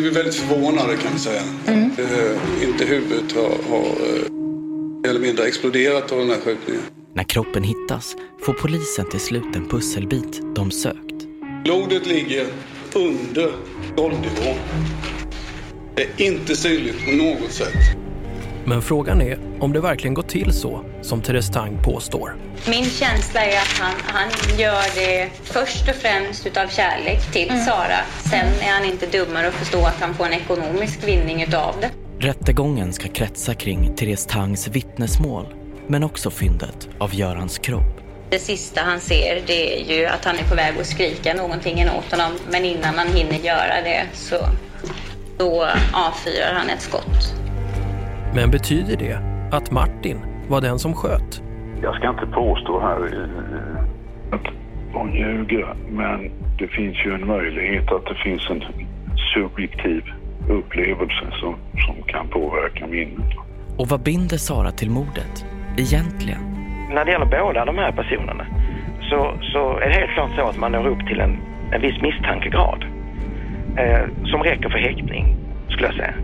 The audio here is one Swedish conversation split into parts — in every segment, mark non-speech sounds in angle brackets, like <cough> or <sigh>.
vi väldigt förvånade kan vi säga. Mm. Uh, inte huvudet har, har uh, eller mindre exploderat av den här skjutningen. När kroppen hittas får polisen till slut en pusselbit de sökt. Blodet ligger under golvnivå. Det är inte synligt på något sätt. Men frågan är om det verkligen går till så som Therese Tang påstår. Min känsla är att han, han gör det först och främst utav kärlek till mm. Sara. Sen är han inte dummare att förstå att han får en ekonomisk vinning utav det. Rättegången ska kretsa kring Therese Tangs vittnesmål men också fyndet av Görans kropp. Det sista han ser det är ju att han är på väg att skrika någonting åt honom men innan han hinner göra det så då avfyrar han ett skott. Men betyder det att Martin var den som sköt? Jag ska inte påstå här att hon ljuger, men det finns ju en möjlighet att det finns en subjektiv upplevelse som, som kan påverka minnet. Och vad binder Sara till mordet egentligen? När det gäller båda de här personerna så, så är det helt klart så att man når upp till en, en viss misstankegrad eh, som räcker för häktning, skulle jag säga.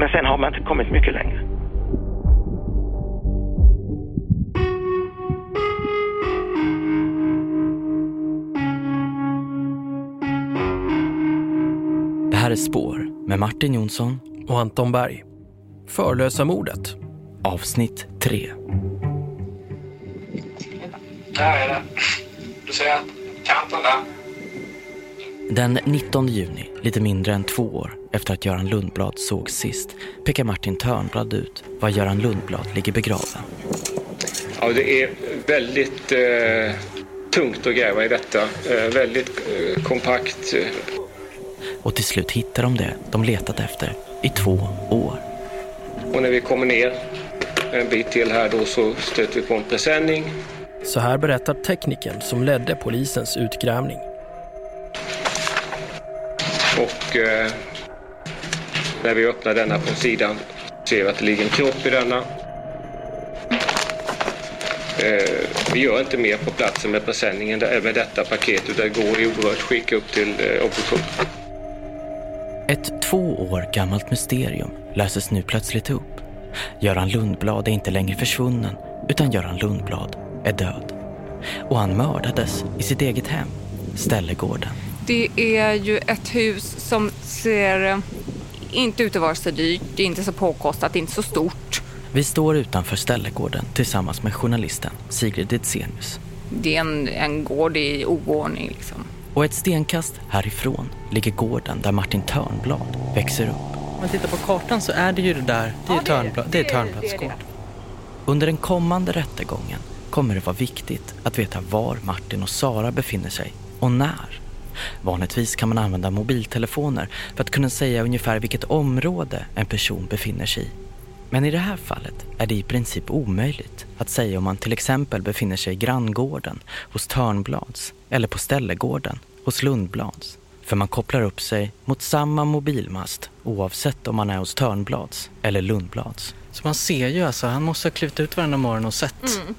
Men sen har man inte kommit mycket längre. Det här är Spår med Martin Jonsson och Anton Berg. Förlösa mordet. Avsnitt 3. Där är det. Du ser kanten där. Den 19 juni, lite mindre än två år efter att Göran Lundblad såg sist, pekar Martin Törnblad ut var Göran Lundblad ligger begraven. Ja, det är väldigt eh, tungt att gräva i detta. Eh, väldigt eh, kompakt. Och till slut hittar de det de letat efter i två år. Och när vi kommer ner en bit till här då så stöter vi på en presenning. Så här berättar tekniken som ledde polisens utgrävning. Och eh, när vi öppnar denna på sidan ser vi att det ligger en kropp i denna. Eh, vi gör inte mer på platsen med presenningen med detta paket utan det går i oerhört skick upp till eh, obduktion. Ett två år gammalt mysterium löses nu plötsligt upp. Göran Lundblad är inte längre försvunnen utan Göran Lundblad är död. Och han mördades i sitt eget hem, Ställegården. Det är ju ett hus som ser inte ut att vara så dyrt, det är inte så påkostat, inte så stort. Vi står utanför Ställegården tillsammans med journalisten Sigrid Didsenius. Det är en, en gård i oordning liksom. Och ett stenkast härifrån ligger gården där Martin Törnblad växer upp. Om man tittar på kartan så är det ju det där, det är, ja, Törnblad, det är Törnblads gård. Under den kommande rättegången kommer det vara viktigt att veta var Martin och Sara befinner sig och när. Vanligtvis kan man använda mobiltelefoner för att kunna säga ungefär vilket område en person befinner sig i. Men i det här fallet är det i princip omöjligt att säga om man till exempel befinner sig i granngården hos Törnblads eller på Ställegården hos Lundblads. För man kopplar upp sig mot samma mobilmast oavsett om man är hos Törnblads eller Lundblads. Så man ser ju alltså, han måste ha klivit ut varenda morgon och sett, mm.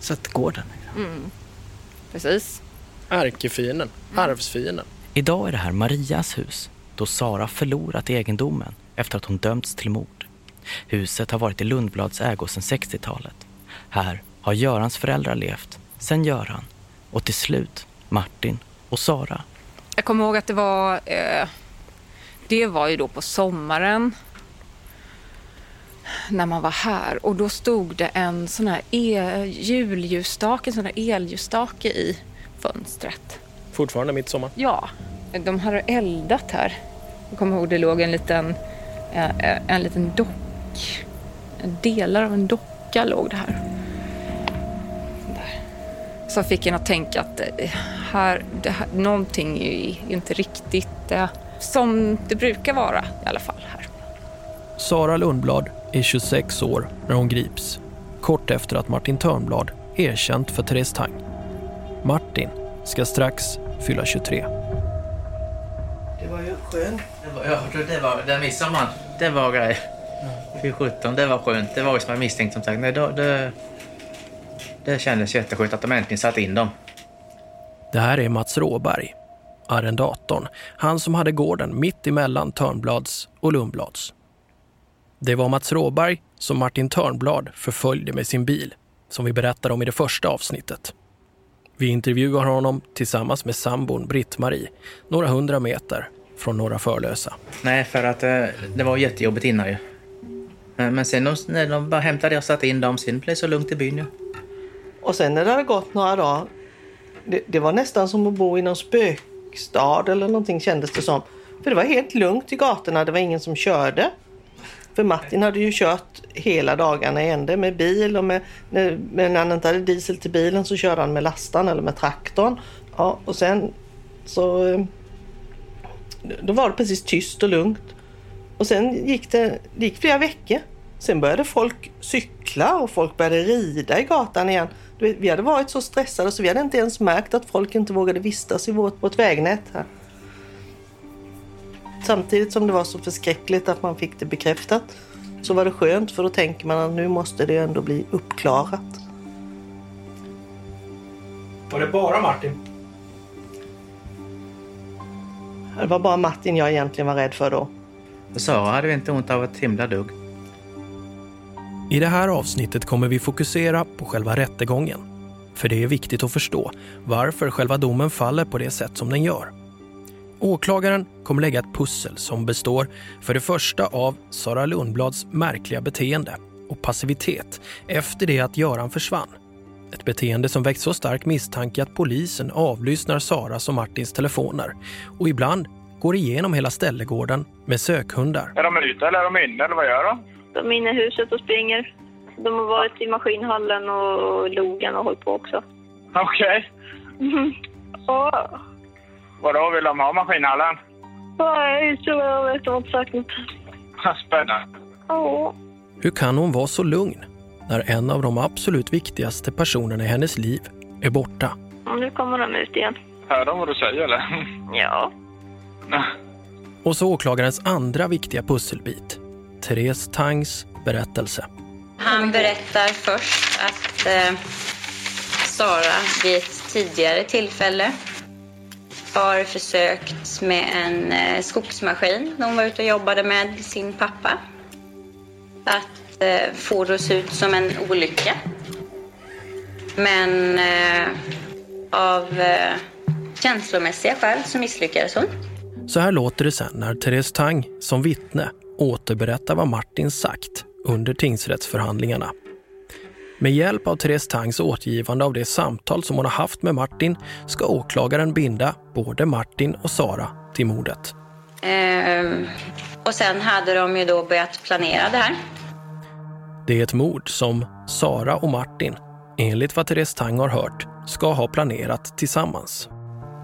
sett gården. Mm. Precis. Ärkefienden, mm. arvsfienden. Idag är det här Marias hus då Sara förlorat egendomen efter att hon dömts till mord. Huset har varit i Lundblads ägo sedan 60-talet. Här har Görans föräldrar levt, sen Göran och till slut Martin och Sara. Jag kommer ihåg att det var, eh, det var ju då på sommaren när man var här och då stod det en sån här e julljusstake, en sån här elljusstake i fönstret. Fortfarande midsommar? Ja, de hade eldat här. Jag kommer ihåg det låg en liten, en, eh, en liten dock, delar av en docka låg det här. Där. Så fick en att tänka att eh, här, det här, någonting är inte riktigt eh, som det brukar vara i alla fall här. Sara Lundblad är 26 år när hon grips. Kort efter att Martin Törnblad erkänt för Therese Tang. Martin ska strax fylla 23. Det var ju skönt. Det var, ja, det var den midsommar. Det var grej. Fy sjutton, det var skönt. Det var ju som jag misstänkt som sagt. Nej, då, det, det kändes jätteskönt att de äntligen satt in dem. Det här är Mats Råberg. arrendatorn. Han som hade gården mitt emellan Törnblads och Lundblads. Det var Mats Råberg som Martin Törnblad förföljde med sin bil, som vi berättade om i det första avsnittet. Vi intervjuar honom tillsammans med sambon Britt-Marie, några hundra meter från Norra Förlösa. Nej, för att eh, det var jättejobbigt innan ju. Men men sen de, när de bara hämtade och satte in dem, sen blev det så lugnt i byn ju. Och sen när det hade gått några dagar, det, det var nästan som att bo i någon spökstad eller någonting kändes det som. För det var helt lugnt i gatorna, det var ingen som körde. För Martin hade ju kört hela dagarna i ände med bil och med, när, när han inte hade diesel till bilen så körde han med lastan eller med traktorn. Ja, och sen så... Eh, då var det precis tyst och lugnt. Och sen gick det, det gick flera veckor. Sen började folk cykla och folk började rida i gatan igen. Vi hade varit så stressade så vi hade inte ens märkt att folk inte vågade vistas i vårt, vårt vägnät här. Samtidigt som det var så förskräckligt att man fick det bekräftat så var det skönt för då tänker man att nu måste det ändå bli uppklarat. Var det bara Martin? Det var bara Martin jag egentligen var rädd för då. Sara hade inte ont av ett himla dugg. I det här avsnittet kommer vi fokusera på själva rättegången. För det är viktigt att förstå varför själva domen faller på det sätt som den gör. Åklagaren kommer lägga ett pussel som består för det första av Sara Lundblads märkliga beteende och passivitet efter det att Göran försvann. Ett beteende som väckt så stark misstanke att polisen avlyssnar Saras och Martins telefoner och ibland går igenom hela ställegården med sökhundar. Är de ute eller är de inne eller vad gör de? De är inne i huset och springer. De har varit i maskinhallen och logen och hållit på också. Okej. <laughs> Ja, Vadå, vill de ha maskinhallen? ja, jag tror jag vet. Inte sagt något. Spännande. Ja. Hur kan hon vara så lugn när en av de absolut viktigaste personerna i hennes liv är borta? Nu kommer de ut igen. Hör de vad du säger eller? <laughs> Ja. Och så åklagarens andra viktiga pusselbit, Therese Tangs berättelse. Han berättar först att eh, Sara vid ett tidigare tillfälle har försökt med en eh, skogsmaskin när hon var ute och jobbade med sin pappa. Att eh, få det att se ut som en olycka. Men eh, av eh, känslomässiga skäl så misslyckades hon. Så här låter det sen när Therese Tang som vittne återberättar vad Martin sagt under tingsrättsförhandlingarna. Med hjälp av Therese Tangs återgivande av det samtal som hon har haft med Martin ska åklagaren binda både Martin och Sara till mordet. Ehm, och sen hade de ju då börjat planera det här. Det är ett mord som Sara och Martin, enligt vad Therese Tang har hört, ska ha planerat tillsammans.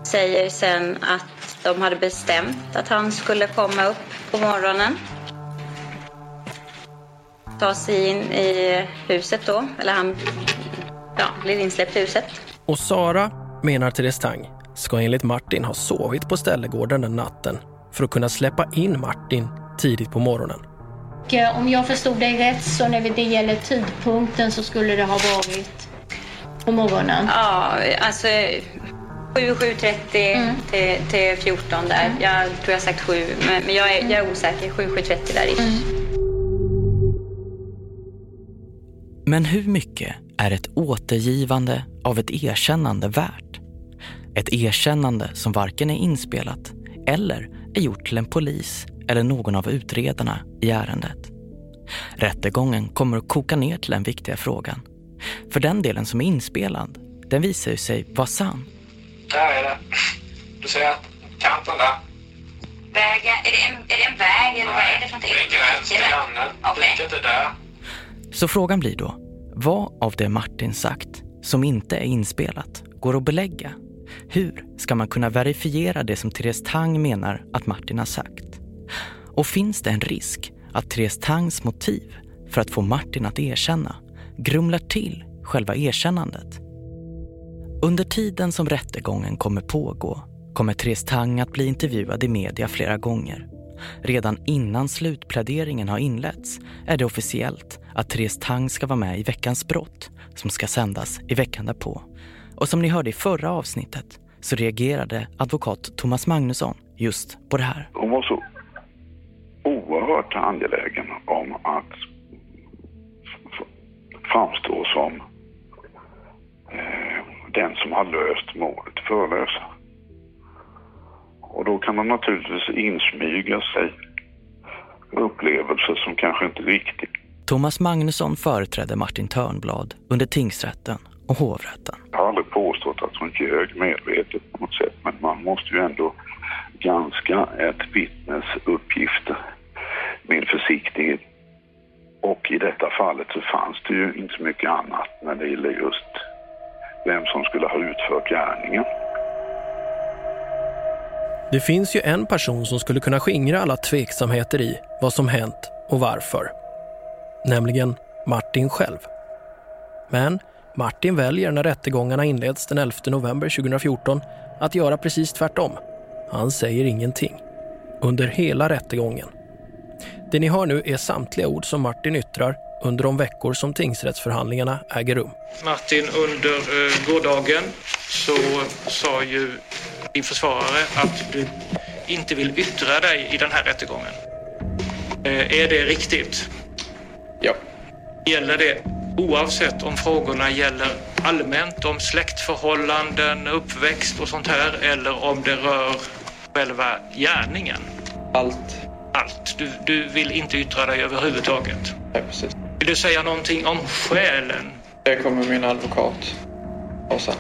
Säger sen att de hade bestämt att han skulle komma upp på morgonen. Ta sig in i huset då, eller han ja, blir insläppt i huset. Och Sara, menar Therese Tang, ska enligt Martin ha sovit på ställegården den natten för att kunna släppa in Martin tidigt på morgonen. Och, eh, Om jag förstod dig rätt så när det gäller tidpunkten så skulle det ha varit på morgonen. Ja, alltså 7-7.30 till, till 14 där. Jag tror jag har sagt 7, men, men jag, är, jag är osäker. 7-7.30 där ish. Men hur mycket är ett återgivande av ett erkännande värt? Ett erkännande som varken är inspelat eller är gjort till en polis eller någon av utredarna i ärendet. Rättegången kommer att koka ner till den viktiga frågan. För den delen som är inspelad, den visar ju sig vara sann. Där är det. Du ser kanten där. Vägen, är det, en, är det en väg eller vad är det för någonting? Det är gräns till grannen. Diket är där. Så frågan blir då, vad av det Martin sagt som inte är inspelat går att belägga? Hur ska man kunna verifiera det som Therese Tang menar att Martin har sagt? Och finns det en risk att Therese Tangs motiv för att få Martin att erkänna grumlar till själva erkännandet? Under tiden som rättegången kommer pågå kommer Therese Tang att bli intervjuad i media flera gånger. Redan innan slutpläderingen har inletts är det officiellt att Therese Tang ska vara med i Veckans brott som ska sändas i veckan därpå. Och som ni hörde i förra avsnittet så reagerade advokat Thomas Magnusson just på det här. Hon var så oerhört angelägen om att framstå som eh, den som har löst mordet förlösa. Och då kan man naturligtvis insmyga sig upplevelser som kanske inte riktigt Thomas Magnusson företrädde Martin Törnblad under tingsrätten och hovrätten. Jag har aldrig påstått att hon ljög medvetet på något sätt, men man måste ju ändå granska ett vittnes uppgifter med försiktighet. Och i detta fallet så fanns det ju inte så mycket annat när det gäller just vem som skulle ha utfört gärningen. Det finns ju en person som skulle kunna skingra alla tveksamheter i vad som hänt och varför. Nämligen Martin själv. Men Martin väljer när rättegångarna inleds den 11 november 2014 att göra precis tvärtom. Han säger ingenting. Under hela rättegången. Det ni hör nu är samtliga ord som Martin yttrar under de veckor som tingsrättsförhandlingarna äger rum. Martin, under eh, gårdagen så sa ju din försvarare att du inte vill yttra dig i den här rättegången. Eh, är det riktigt? Ja. Gäller det oavsett om frågorna gäller allmänt om släktförhållanden, uppväxt och sånt här eller om det rör själva gärningen? Allt. Allt. Du, du vill inte yttra dig överhuvudtaget? Nej, precis. Vill du säga någonting om skälen? Det kommer min advokat och sen.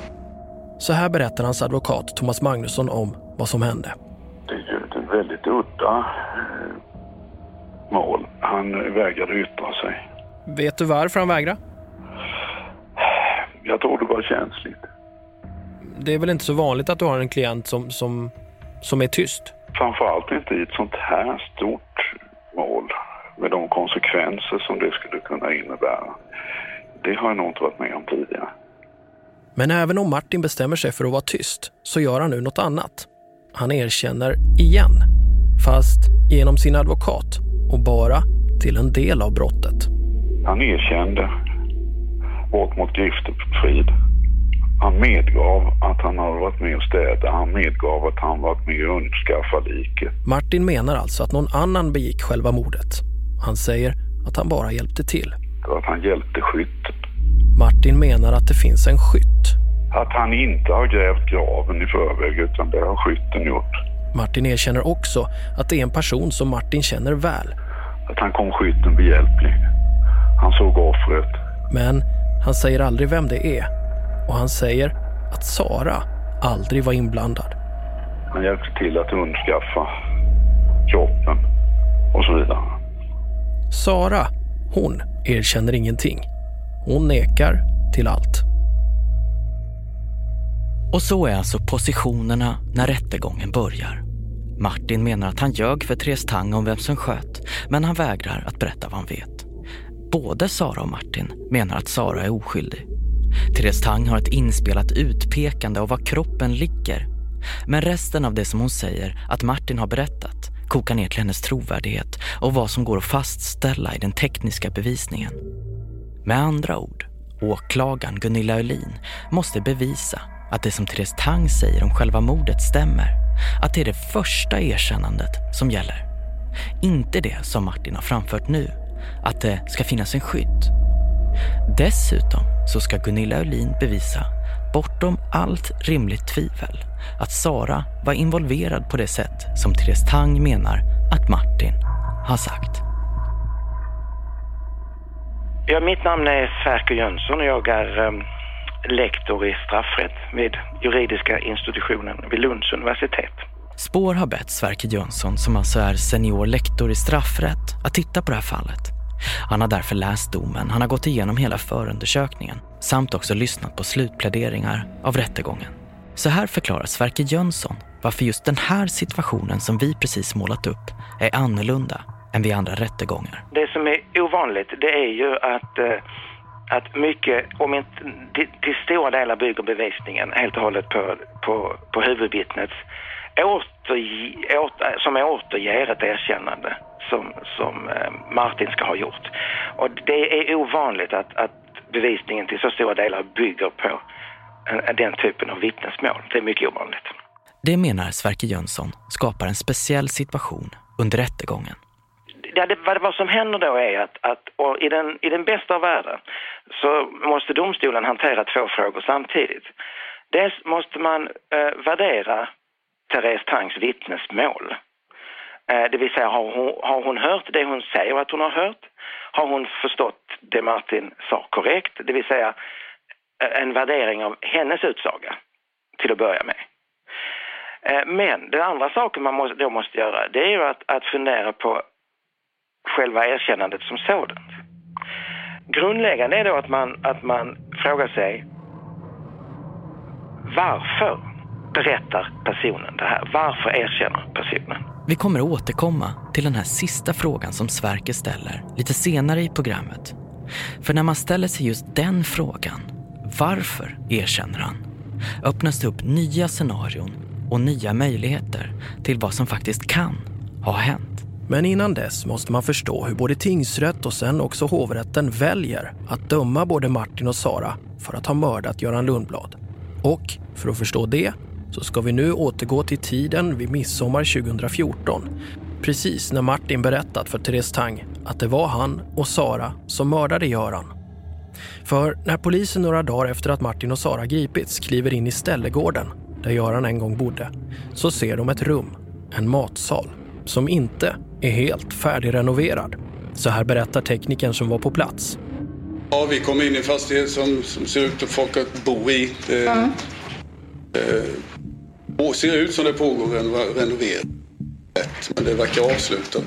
Så här berättar hans advokat Thomas Magnusson om vad som hände. Det är ju ett väldigt udda mål. Han vägrade yttra sig. Vet du varför han vägrar? Jag tror det var känsligt. Det är väl inte så vanligt att du har en klient som, som, som är tyst? Framförallt inte i ett sånt här stort mål med de konsekvenser som det skulle kunna innebära. Det har jag nog inte varit med om tidigare. Men även om Martin bestämmer sig för att vara tyst så gör han nu något annat. Han erkänner igen, fast genom sin advokat och bara till en del av brottet. Han erkände brott mot griftefrid. Han medgav att han hade varit med och städat. Han medgav att han varit med och undskaffat liket. Martin menar alltså att någon annan begick själva mordet. Han säger att han bara hjälpte till. Att han hjälpte skytten. Martin menar att det finns en skytt. Att han inte har grävt graven i förväg utan det har skytten gjort. Martin erkänner också att det är en person som Martin känner väl. Att han kom skytten behjälplig. Han såg offret. Men han säger aldrig vem det är. Och han säger att Sara aldrig var inblandad. Han hjälpte till att undskaffa kroppen och så vidare. Sara, hon erkänner ingenting. Hon nekar till allt. Och så är alltså positionerna när rättegången börjar. Martin menar att han ljög för Therese Tang om vem som sköt, men han vägrar att berätta vad han vet. Både Sara och Martin menar att Sara är oskyldig. Therese Tang har ett inspelat utpekande av var kroppen ligger. Men resten av det som hon säger att Martin har berättat kokar ner till hennes trovärdighet och vad som går att fastställa i den tekniska bevisningen. Med andra ord, åklagaren Gunilla Öhlin måste bevisa att det som Therese Tang säger om själva mordet stämmer. Att det är det första erkännandet som gäller. Inte det som Martin har framfört nu, att det ska finnas en skytt. Dessutom så ska Gunilla Öhlin bevisa, bortom allt rimligt tvivel, att Sara var involverad på det sätt som Therese Tang menar att Martin har sagt. Ja, mitt namn är Sverker Jönsson och jag är um, lektor i straffrätt vid juridiska institutionen vid Lunds universitet. Spår har bett Sverker Jönsson, som alltså är senior lektor i straffrätt, att titta på det här fallet. Han har därför läst domen, han har gått igenom hela förundersökningen samt också lyssnat på slutpläderingar av rättegången. Så här förklarar Sverker Jönsson varför just den här situationen som vi precis målat upp är annorlunda än vid andra rättegångar. Det som är ovanligt det är ju att, eh, att mycket, om inte till, stora delar bygger bevisningen helt och hållet på, på, på huvudvittnets återge, åter, som återger ett erkännande som, som eh, Martin ska ha gjort. Och det är ovanligt att, att bevisningen till så stora delar bygger på, eh, den typen av vittnesmål. Det är mycket ovanligt. Det menar Sverker Jönsson skapar en speciell situation under rättegången. Ja, det, vad, vad som händer då är att, att i, den, i den bästa av världar så måste domstolen hantera två frågor samtidigt. Dels måste man eh, värdera Therese Tangs vittnesmål. Eh, det vill säga, har hon, har hon hört det hon säger att hon har hört? Har hon förstått det Martin sa korrekt? Det vill säga eh, en värdering av hennes utsaga till att börja med. Eh, men den andra saken man måste, då måste göra det är ju att, att fundera på själva erkännandet som sådant. Grundläggande är då att man, att man frågar sig varför berättar personen det här? Varför erkänner personen? Vi kommer att återkomma till den här sista frågan som Sverker ställer lite senare i programmet. För när man ställer sig just den frågan, varför erkänner han? Öppnas det upp nya scenarion och nya möjligheter till vad som faktiskt kan ha hänt. Men innan dess måste man förstå hur både tingsrätt och sen också hovrätten väljer att döma både Martin och Sara för att ha mördat Göran Lundblad. Och för att förstå det så ska vi nu återgå till tiden vid midsommar 2014. Precis när Martin berättat för Therese Tang att det var han och Sara som mördade Göran. För när polisen några dagar efter att Martin och Sara gripits kliver in i Ställegården, där Göran en gång bodde, så ser de ett rum, en matsal, som inte är helt färdigrenoverad. Så här berättar teknikern som var på plats. Ja, vi kom in i en fastighet som, som ser ut att folk att bo i. Det, mm. eh, ser ut som det pågår en renovering. Men det verkar avslutat.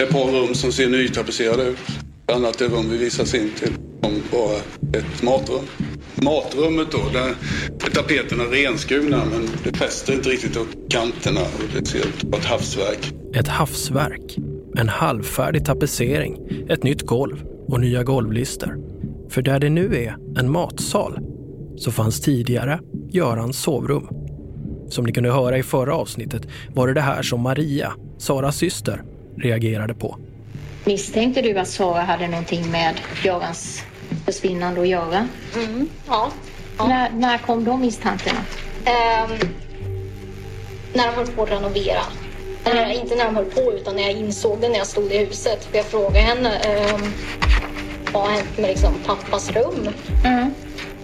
Ett par rum som ser nytapetserade ut. Ett annat det rum vi visas in till bara ett matrum. Matrummet då, där är tapeterna renskurna men det fäster inte riktigt åt kanterna och det ser ut som ett havsverk. Ett havsverk, en halvfärdig tapetsering, ett nytt golv och nya golvlister. För där det nu är en matsal så fanns tidigare Görans sovrum. Som ni kunde höra i förra avsnittet var det det här som Maria, Saras syster, reagerade på. Misstänkte du att Sara hade någonting med Görans försvinnande att göra? Mm, ja. ja. När, när kom de misstankarna? Um, när de höll på att renovera. Mm. Eller inte när de höll på utan när jag insåg det när jag stod i huset. För jag frågade henne um, vad har hänt med liksom, pappas rum? Mm.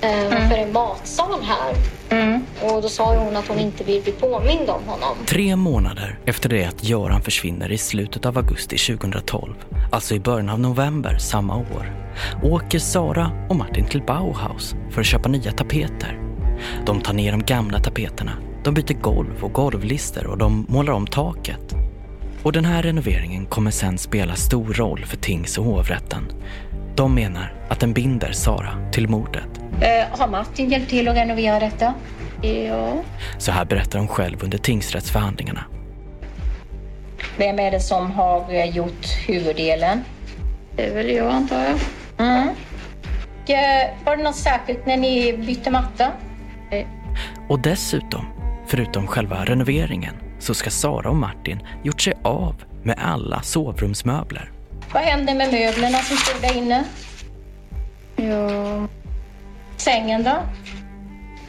Uh, varför är matsal här? Mm. Och då sa hon att hon inte vill bli påmind om honom. Tre månader efter det att Göran försvinner i slutet av augusti 2012, alltså i början av november samma år, åker Sara och Martin till Bauhaus för att köpa nya tapeter. De tar ner de gamla tapeterna, de byter golv och golvlister och de målar om taket. Och den här renoveringen kommer sen spela stor roll för tings och hovrätten. De menar att den binder Sara till mordet. Eh, har Martin hjälpt till att renovera detta? Ja. Så här berättar hon själv under tingsrättsförhandlingarna. Vem är det som har eh, gjort huvuddelen? Det är väl jag antar jag. Mm. Eh, var det något särskilt när ni bytte matta? Och dessutom, förutom själva renoveringen, så ska Sara och Martin gjort sig av med alla sovrumsmöbler. Vad hände med möblerna som stod där inne? Ja... Sängen då?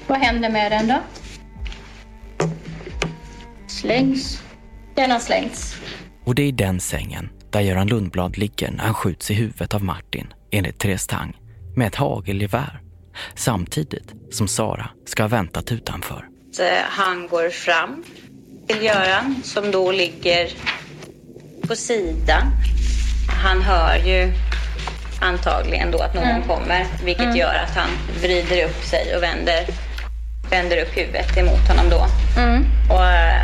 Vad hände med den då? Slängs. Den har slängts. Och det är i den sängen där Göran Lundblad ligger när han skjuts i huvudet av Martin, enligt Therese Tang, med ett hagelgevär. Samtidigt som Sara ska ha väntat utanför. Han går fram till Göran som då ligger på sidan. Han hör ju antagligen då att någon mm. kommer, vilket mm. gör att han vrider upp sig och vänder, vänder upp huvudet emot honom då. Mm. Och eh,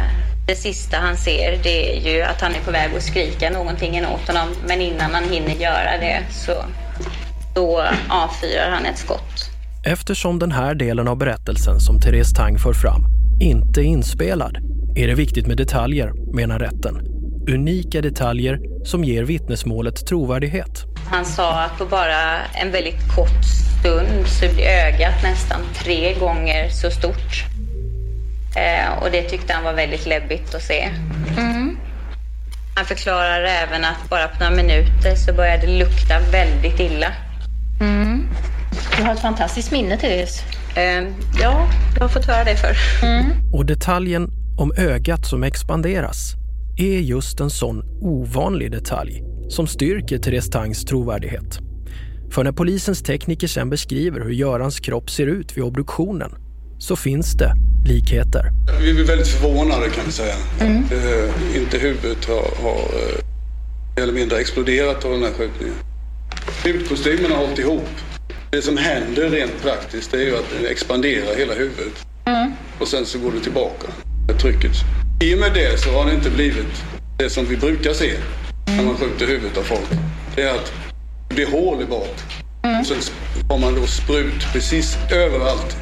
det sista han ser det är ju att han är på väg att skrika någonting emot honom, men innan han hinner göra det så då avfyrar han ett skott. Eftersom den här delen av berättelsen som Therese Tang för fram inte är inspelad är det viktigt med detaljer, menar rätten. Unika detaljer som ger vittnesmålet trovärdighet. Han sa att på bara en väldigt kort stund så blir ögat nästan tre gånger så stort. Eh, och det tyckte han var väldigt läbbigt att se. Mm. Han förklarar även att bara på några minuter så började det lukta väldigt illa. Mm. Du har ett fantastiskt minne, Therese. Eh, ja, jag har fått höra det förr. Och detaljen om ögat som expanderas är just en sån ovanlig detalj som styrker Therese Tangs trovärdighet. För när polisens tekniker sen beskriver hur Görans kropp ser ut vid obduktionen så finns det likheter. Vi är väldigt förvånade kan vi säga. Eh, inte huvudet har, har eh, mer eller mindre exploderat av den här skjutningen. Hudkostymen har hållit ihop. Det som händer rent praktiskt det är ju att den expanderar hela huvudet. Och sen så går det tillbaka med trycket. I och med det så har det inte blivit det som vi brukar se när man skjuter huvudet av folk. Det är att det blir hål i bak. Och sen har man då sprut precis överallt.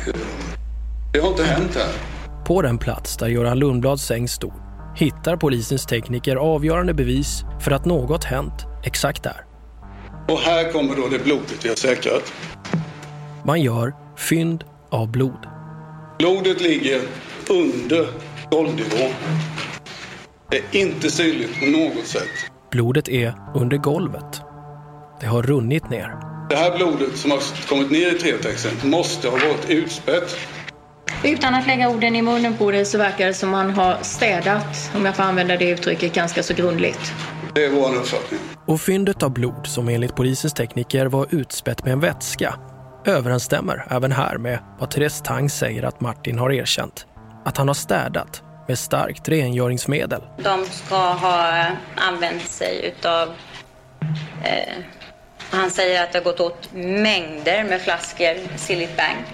Det har inte hänt här. På den plats där Göran Lundblads säng stod hittar polisens tekniker avgörande bevis för att något hänt exakt där. Och här kommer då det blodet vi har säkrat. Man gör fynd av blod. Blodet ligger under golvnivå. Det är inte synligt på något sätt. Blodet är under golvet. Det har runnit ner. Det här blodet som har kommit ner i tretexten måste ha varit utspätt. Utan att lägga orden i munnen på det så verkar det som man har städat, om jag får använda det uttrycket, ganska så grundligt. Det är vår uppfattning. Och fyndet av blod som enligt polisens tekniker var utspätt med en vätska överensstämmer även här med vad Therese Tang säger att Martin har erkänt. Att han har städat med starkt rengöringsmedel. De ska ha eh, använt sig utav... Eh, han säger att det har gått åt mängder med flaskor Sillit Bang.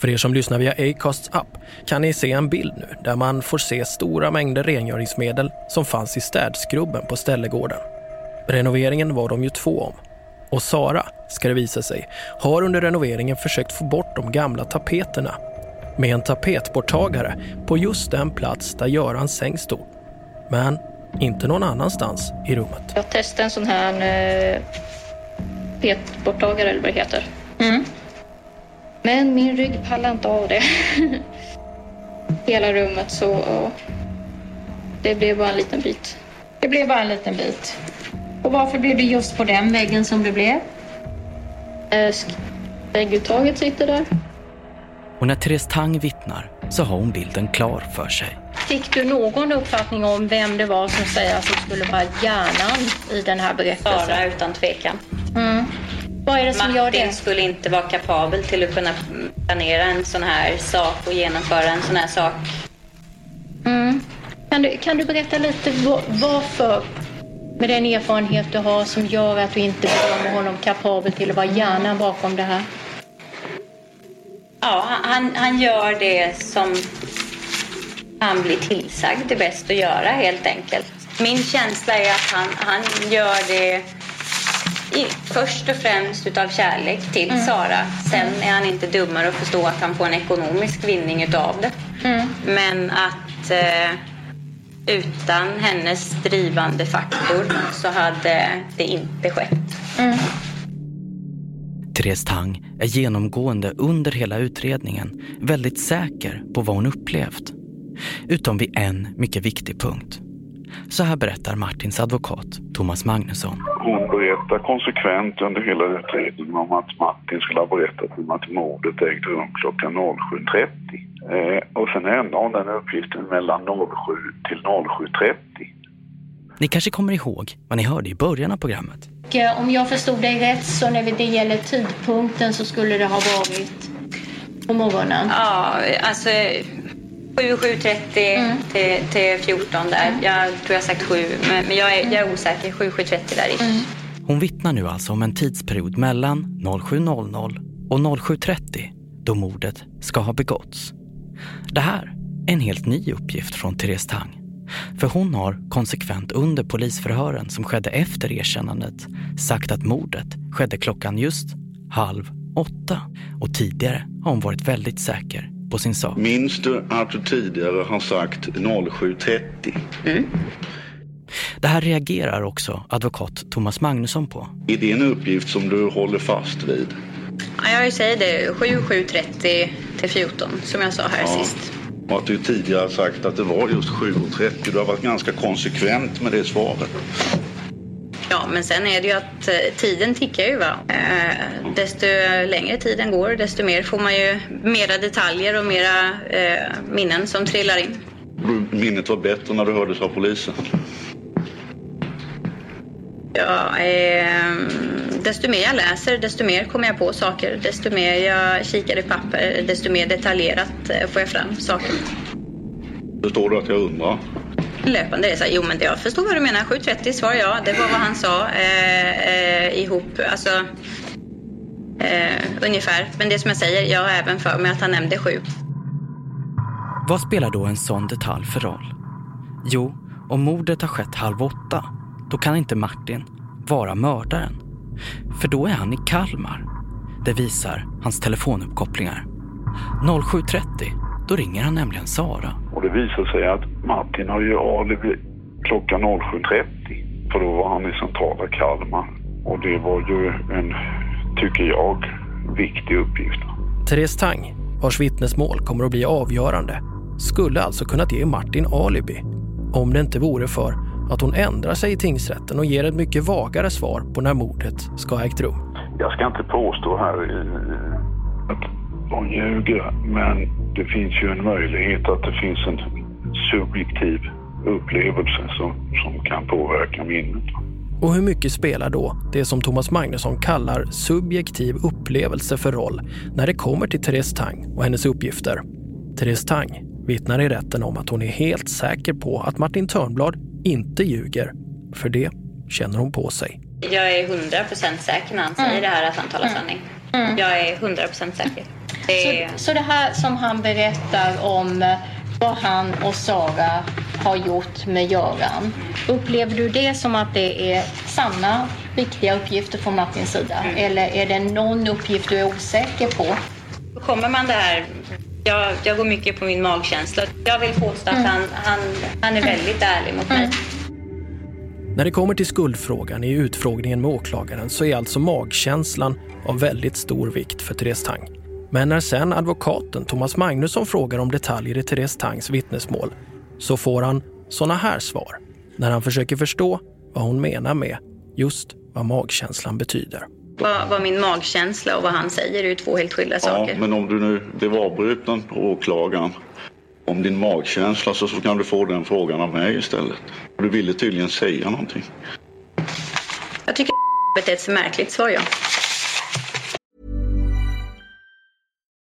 För er som lyssnar via Acasts app kan ni se en bild nu där man får se stora mängder rengöringsmedel som fanns i städskrubben på Ställegården. Renoveringen var de ju två om. Och Sara, ska det visa sig, har under renoveringen försökt få bort de gamla tapeterna med en tapetborttagare på just den plats där Görans säng stod. Men inte någon annanstans i rummet. Jag testade en sån här eh, petborttagare eller vad det heter. Men min rygg pallar inte av det. <laughs> Hela rummet så det blev bara en liten bit. Det blev bara en liten bit. Och varför blev det just på den väggen som det blev? Eh, Vägguttaget sitter där. Och när Therese Tang vittnar så har hon bilden klar för sig. Fick du någon uppfattning om vem det var som säger som skulle vara hjärnan i den här berättelsen? Sara utan tvekan. Mm. Vad är det som gör Martin det? skulle inte vara kapabel till att kunna planera en sån här sak och genomföra en sån här sak. Mm. Kan, du, kan du berätta lite va- varför, med den erfarenhet du har, som gör att du inte bedömer honom kapabel till att vara hjärnan bakom det här? Ja, han, han gör det som han blir tillsagd det är bäst att göra helt enkelt. Min känsla är att han, han gör det i, först och främst utav kärlek till Mm. Sara. Sen är han inte dummare att förstå att han får en ekonomisk vinning utav det. Mm. Men att eh, utan hennes drivande faktor så hade det inte skett. Mm. Therese Tang är genomgående under hela utredningen väldigt säker på vad hon upplevt. Utom vid en mycket viktig punkt. Så här berättar Martins advokat Thomas Magnusson. Hon berättar konsekvent under hela utredningen om att Martin skulle ha berättat om att mordet ägde rum klockan 07.30. Eh, och sen ändrar hon den uppgiften mellan 07 till 07.30. Ni kanske kommer ihåg vad ni hörde i början av programmet. Eh, Om jag förstod dig rätt så när det gäller tidpunkten så skulle det ha varit på morgonen. Ja, alltså 7, 7.30 till, till 14 där. Jag tror jag sagt 7, men, men jag, är, jag är osäker. 7, 7.30 där ish. Hon vittnar nu alltså om en tidsperiod mellan 07.00 och 07.30 då mordet ska ha begåtts. Det här är en helt ny uppgift från Therese Tang. För hon har konsekvent under polisförhören som skedde efter erkännandet sagt att mordet skedde klockan just halv åtta. Och tidigare har hon varit väldigt säker på sin sak. Minns du att du tidigare har sagt 07.30? Det här reagerar också advokat Thomas Magnusson på. Är det en uppgift som du håller fast vid? Ja, jag säger det. 7, 7.30 till 14 som jag sa här sist. Och att du tidigare sagt att det var just 7.30. Du har varit ganska konsekvent med det svaret. Ja, men sen är det ju att eh, tiden tickar ju. Va? Eh, desto längre tiden går, desto mer får man ju mera detaljer och mera eh, minnen som trillar in. Minnet var bättre när du hördes av polisen. Ja, eh, desto mer jag läser, desto mer kommer jag på saker. Desto mer jag kikar i papper, desto mer detaljerat eh, får jag fram saker. Förstår du att jag undrar? Löpande resa. Jo, men jag förstår vad du menar. 7.30 svarar jag. Det var vad han sa eh, eh, ihop. Alltså, eh, ungefär. Men det som jag säger, jag har även för mig att han nämnde sju. Vad spelar då en sån detalj för roll? Jo, om mordet har skett halv åtta, då kan inte Martin vara mördaren. För då är han i Kalmar. Det visar hans telefonuppkopplingar. 07.30, då ringer han nämligen Sara. Och det visar sig att Martin har ju alibi klockan 07.30. För då var han i centrala Kalmar. Och det var ju en, tycker jag, viktig uppgift. Therese Tang, vars vittnesmål kommer att bli avgörande, skulle alltså kunnat ge Martin alibi om det inte vore för att hon ändrar sig i tingsrätten och ger ett mycket vagare svar på när mordet ska ha ägt rum. Jag ska inte påstå här att hon ljuger, men det finns ju en möjlighet att det finns en subjektiv upplevelse som, som kan påverka minnet. Och hur mycket spelar då det som Thomas Magnusson kallar subjektiv upplevelse för roll när det kommer till Therese Tang och hennes uppgifter? Therese Tang vittnar i rätten om att hon är helt säker på att Martin Törnblad inte ljuger. För det känner hon på sig. Jag är 100% säker när han säger det här att han talar sanning. Jag är 100% säker. Så, så det här som han berättar om eh, vad han och Sara har gjort med Göran. Upplever du det som att det är sanna, viktiga uppgifter från Martins sida? Eller är det någon uppgift du är osäker på? Kommer man det här... Jag, jag går mycket på min magkänsla. Jag vill påstå att han, han, han är väldigt ärlig mot mig. När det kommer till skuldfrågan i utfrågningen med åklagaren så är alltså magkänslan av väldigt stor vikt för Therese Tang. Men när sen advokaten Thomas Magnusson frågar om detaljer i Therese Tangs vittnesmål så får han såna här svar när han försöker förstå vad hon menar med just vad magkänslan betyder. Vad, vad min magkänsla och vad han säger är ju två helt skilda Ja, saker. men om du nu blev avbruten på åklagaren om din magkänsla så, så kan du få den frågan av mig istället. Du ville tydligen säga någonting. Jag tycker det är ett märkligt svar, ja.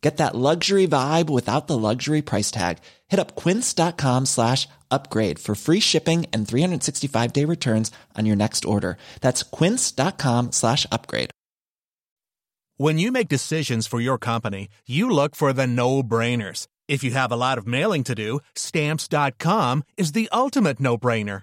Get that luxury vibe without the luxury price tag. Hit up quince.com slash upgrade for free shipping and 365 day returns on your next order. That's quince.com slash upgrade. When you make decisions for your company, you look for the no brainers. If you have a lot of mailing to do, stamps.com is the ultimate no brainer.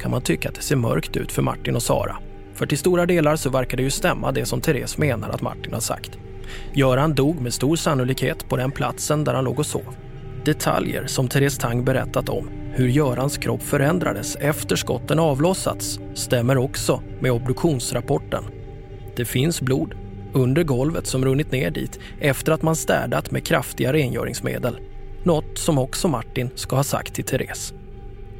kan man tycka att det ser mörkt ut för Martin och Sara. För till stora delar så verkar det ju stämma det som Therese menar att Martin har sagt. Göran dog med stor sannolikhet på den platsen där han låg och sov. Detaljer som Therese Tang berättat om, hur Görans kropp förändrades efter skotten avlossats, stämmer också med obduktionsrapporten. Det finns blod under golvet som runnit ner dit efter att man städat med kraftiga rengöringsmedel. Något som också Martin ska ha sagt till Therese.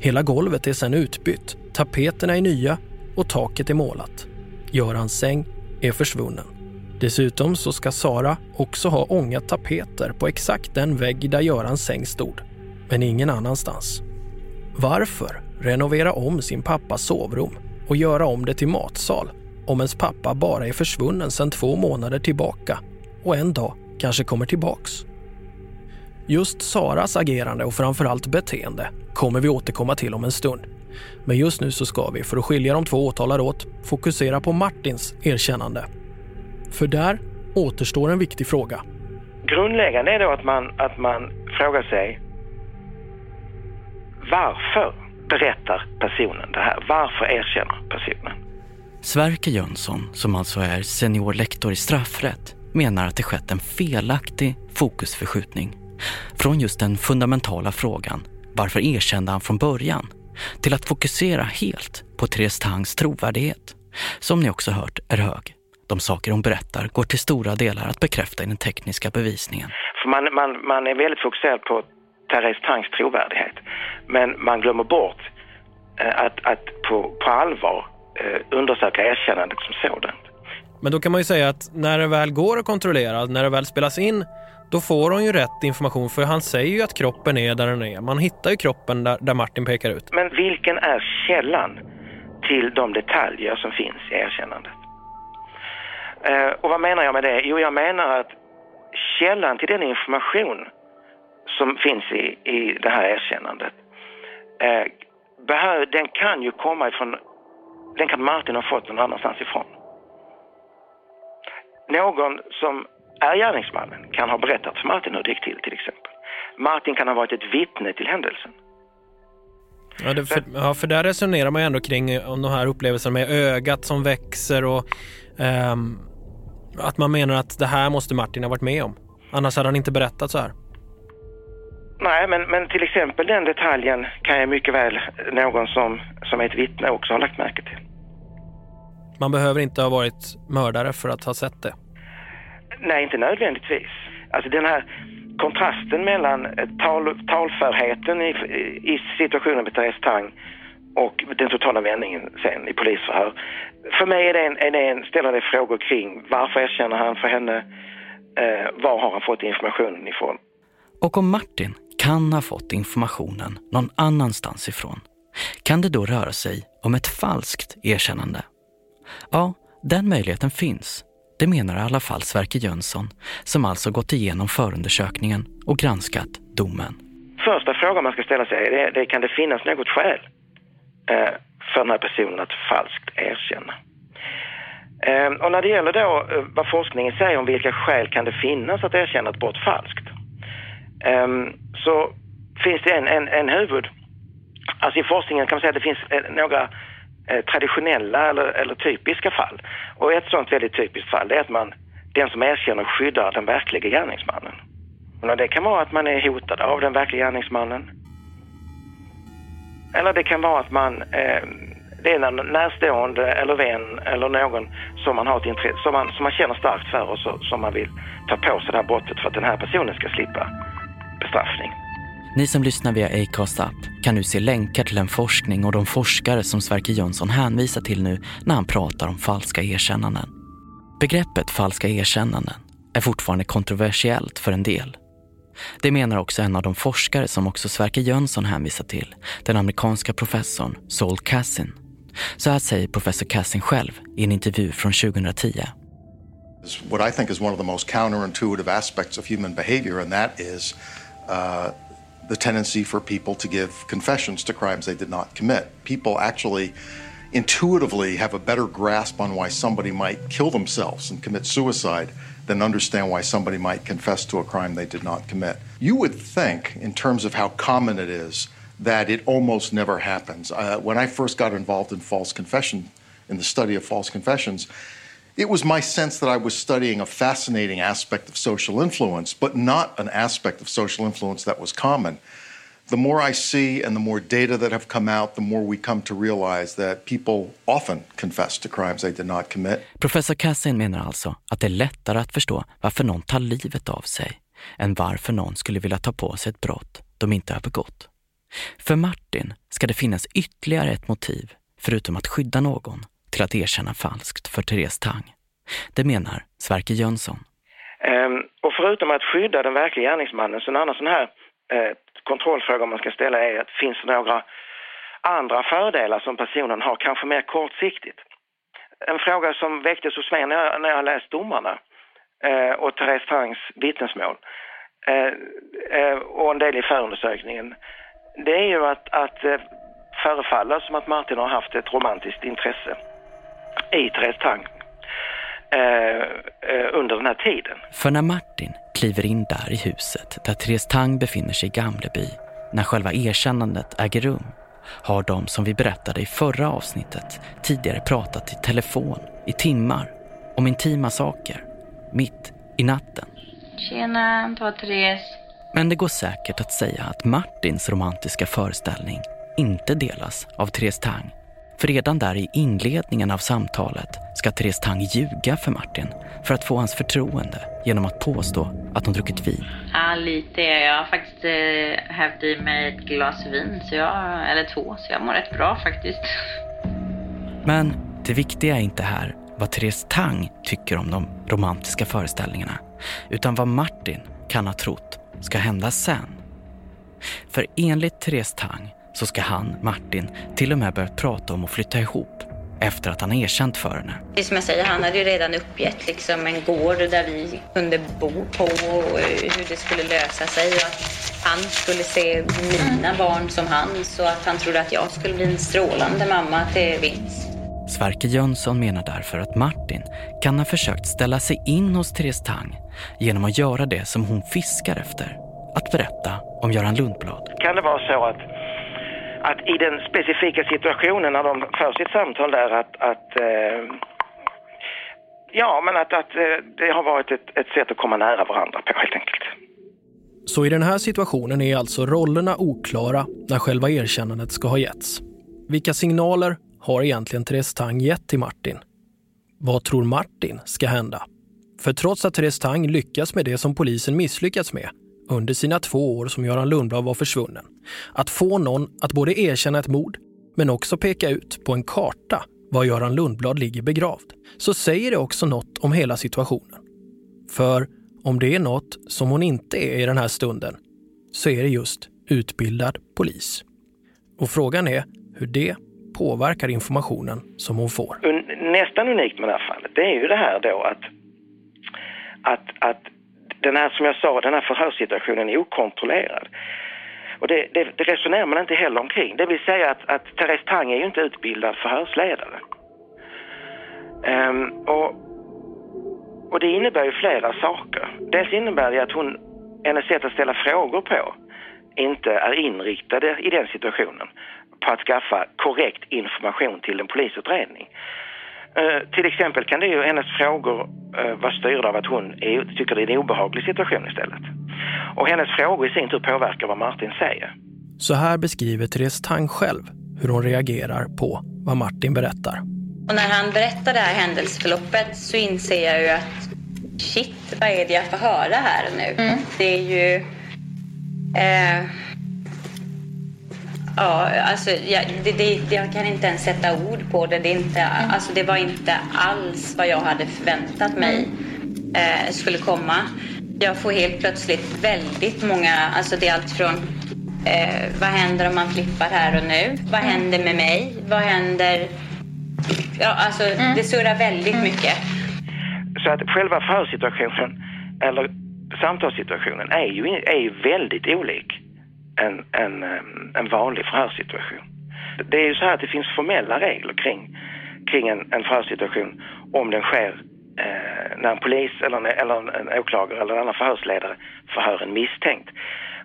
Hela golvet är sedan utbytt, tapeterna är nya och taket är målat. Görans säng är försvunnen. Dessutom så ska Sara också ha ångat tapeter på exakt den vägg där Görans säng stod, men ingen annanstans. Varför renovera om sin pappas sovrum och göra om det till matsal om ens pappa bara är försvunnen sedan två månader tillbaka och en dag kanske kommer tillbaks? Just Saras agerande och framförallt beteende kommer vi återkomma till om en stund. Men just nu så ska vi, för att skilja de två åtalade åt, fokusera på Martins erkännande. För där återstår en viktig fråga. Grundläggande är då att man, att man frågar sig varför berättar personen det här? Varför erkänner personen? Sverker Jönsson, som alltså är seniorlektor i straffrätt, menar att det skett en felaktig fokusförskjutning. Från just den fundamentala frågan, varför erkände han från början? Till att fokusera helt på Therese Tangs trovärdighet, som ni också hört är hög. De saker hon berättar går till stora delar att bekräfta i den tekniska bevisningen. För man, man, man är väldigt fokuserad på Therese Tangs trovärdighet. Men man glömmer bort eh, att, att på, på allvar eh, undersöka erkännandet som sådant. Men då kan man ju säga att när det väl går att kontrollera, när det väl spelas in, då får hon ju rätt information för han säger ju att kroppen är där den är. Man hittar ju kroppen där, där Martin pekar ut. Men vilken är källan till de detaljer som finns i erkännandet? Eh, och vad menar jag med det? Jo, jag menar att källan till den information som finns i, i det här erkännandet, eh, behör, den kan ju komma ifrån, den kan Martin ha fått någon annanstans ifrån. Någon som är gärningsmannen kan ha berättat för Martin hur det gick till till exempel. Martin kan ha varit ett vittne till händelsen. Ja, det, för, ja, för där resonerar man ju ändå kring eh, om de här upplevelserna med ögat som växer och ehm, att man menar att det här måste Martin ha varit med om. Annars hade han inte berättat så här. Nej, men, men till exempel den detaljen kan ju mycket väl någon som, som är ett vittne också ha lagt märke till. Man behöver inte ha varit mördare för att ha sett det. Nej, inte nödvändigtvis. Alltså den här kontrasten mellan eh, tal, talförheten i, i situationen med Therese Tang och den totala vändningen sen i polisförhör. För mig är det en, är det en, ställer det frågor kring varför erkänner han för henne? Eh, var har han fått informationen ifrån? Och om Martin kan ha fått informationen någon annanstans ifrån, kan det då röra sig om ett falskt erkännande? Ja, den möjligheten finns. Det menar i alla fall Sverker Jönsson, som alltså gått igenom förundersökningen och granskat domen. Första frågan man ska ställa sig är, det, kan det finnas något skäl eh, för den här personen att falskt erkänna? Eh, och när det gäller då eh, vad forskningen säger om vilka skäl kan det finnas att erkänna ett brott falskt, ehm, så finns det en, en, en huvud... Alltså i forskningen kan man säga att det finns några Eh, traditionella eller, eller typiska fall. Och ett sånt väldigt typiskt fall är att man, den som erkänner skyddar den verkliga gärningsmannen. Och det kan vara att man är hotad av den verkliga gärningsmannen. Eller det kan vara att man, eh, det är en närstående eller vän eller någon som man har ett intresse, som man, som man känner starkt för och så, som man vill ta på sig det här brottet för att den här personen ska slippa bestraffning. Ni som lyssnar via Acast app kan nu se länkar till en forskning och de forskare som Sverker Jönsson hänvisar till nu när han pratar om falska erkännanden. Begreppet falska erkännanden är fortfarande kontroversiellt för en del. Det menar också en av de forskare som också Sverker Jönsson hänvisar till, den amerikanska professorn Saul Cassin. Så här säger professor Cassin själv i en intervju från 2010. What I think is one of the most counterintuitive aspects of human behavior and that is uh, the tendency for people to give confessions to crimes they did not commit. People actually intuitively have a better grasp on why somebody might kill themselves and commit suicide than understand why somebody might confess to a crime they did not commit. You would think, in terms of how common it is, that it almost never happens. Uh, when I first got involved in false confession, in the study of false confessions, it was my sense that I was studying a fascinating aspect of social influence, but not an aspect of social influence that was common. The more I see and the more data that have come out, the more we come to realize that people often confess to crimes they did not commit. Professor Kassin menar alltså att det är lättare att förstå varför någon tar livet av sig än varför någon skulle vilja ta på sig ett brott de inte har begått. För Martin ska det finnas ytterligare ett motiv, förutom att skydda någon, till att erkänna falskt för Therese Tang. Det menar Sverker Jönsson. Ehm, och förutom att skydda den verkliga gärningsmannen så en annan sån här eh, kontrollfråga man ska ställa är att finns det några andra fördelar som personen har, kanske mer kortsiktigt? En fråga som väcktes hos mig när jag, när jag läst domarna eh, och Therese Tangs vittnesmål eh, eh, och en del i förundersökningen, det är ju att, att eh, förefaller som att Martin har haft ett romantiskt intresse i Therese Tang eh, eh, under den här tiden. För när Martin kliver in där i huset där Therese Tang befinner sig i Gamleby, när själva erkännandet äger rum, har de som vi berättade i förra avsnittet tidigare pratat i telefon i timmar om intima saker, mitt i natten. Tjena, det var Therese. Men det går säkert att säga att Martins romantiska föreställning inte delas av Therese Tang. För redan där i inledningen av samtalet ska Therese Tang ljuga för Martin för att få hans förtroende genom att påstå att hon druckit vin. Ja, lite. Jag har faktiskt eh, hävt i mig ett glas vin, så jag, eller två, så jag mår rätt bra faktiskt. Men det viktiga är inte här vad Therese Tang tycker om de romantiska föreställningarna, utan vad Martin kan ha trott ska hända sen. För enligt Therese Tang så ska han, Martin, till och med börjat prata om att flytta ihop efter att han erkänt för henne. Det som jag säger, han hade ju redan uppgett liksom en gård där vi kunde bo på och hur det skulle lösa sig. Och att han skulle se mina barn som hans och att han trodde att jag skulle bli en strålande mamma till Vince. Sverker Jönsson menar därför att Martin kan ha försökt ställa sig in hos Therese Tang genom att göra det som hon fiskar efter. Att berätta om Göran Lundblad. Kan det vara så att, att i den specifika situationen när de för sitt samtal där att, att eh, ja men att, att eh, det har varit ett, ett sätt att komma nära varandra på helt enkelt. Så i den här situationen är alltså rollerna oklara när själva erkännandet ska ha getts. Vilka signaler har egentligen Therese Tang gett till Martin? Vad tror Martin ska hända? För trots att Therese Tang lyckas med det som polisen misslyckats med under sina två år som Göran Lundblad var försvunnen, att få någon att både erkänna ett mord men också peka ut på en karta var Göran Lundblad ligger begravd, så säger det också något om hela situationen. För om det är något som hon inte är i den här stunden så är det just utbildad polis. Och frågan är hur det påverkar informationen som hon får. Nästan unikt med det här fallet, det är ju det här då att, att, att den här, som jag sa, den här förhörssituationen är okontrollerad. Och det, det, det resonerar man inte heller omkring. Det vill säga att, att Therese Tang är ju inte utbildad förhörsledare. Um, och, och det innebär ju flera saker. Dels innebär det att hon, hennes sätt att ställa frågor på inte är inriktade i den situationen på att skaffa korrekt information till en polisutredning. Uh, till exempel kan det ju hennes frågor uh, vara styrda av att hon är, tycker det är en obehaglig situation istället. Och hennes frågor i sin tur påverkar vad Martin säger. Så här beskriver Therese Tang själv hur hon reagerar på vad Martin berättar. Och när han berättar det här händelseförloppet så inser jag ju att shit, vad är det jag får höra här nu? Mm. Det är ju... Eh, ja, alltså jag, det, det, jag kan inte ens sätta ord på det. Det, är inte, mm. alltså, det var inte alls vad jag hade förväntat mig eh, skulle komma. Jag får helt plötsligt väldigt många, alltså det är allt från eh, vad händer om man flippar här och nu? Vad Mm. händer med mig? Vad händer? Ja, alltså det surrar väldigt mycket. Så att själva förhörssituationen, eller samtalssituationen, är ju, är ju väldigt olik en, en, eh, en vanlig förhörssituation. Det är ju så här att det finns formella regler kring, kring en, en förhörssituation om den sker eh, när en polis eller en, eller en åklagare eller en annan förhörsledare förhör en misstänkt.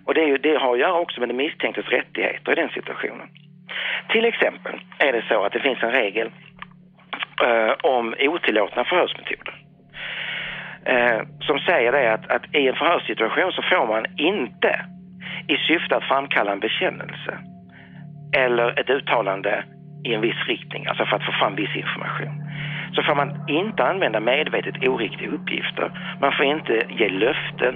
Och det, är ju, det har att göra också med den misstänktes rättigheter i den situationen. Till exempel är det så att det finns en regel eh, om otillåtna förhörsmetoder. Eh, som säger det att, att i en förhörssituation så får man inte i syfte att framkalla en bekännelse eller ett uttalande i en viss riktning, alltså för att få fram viss information, så får man inte använda medvetet oriktiga uppgifter. Man får inte ge löften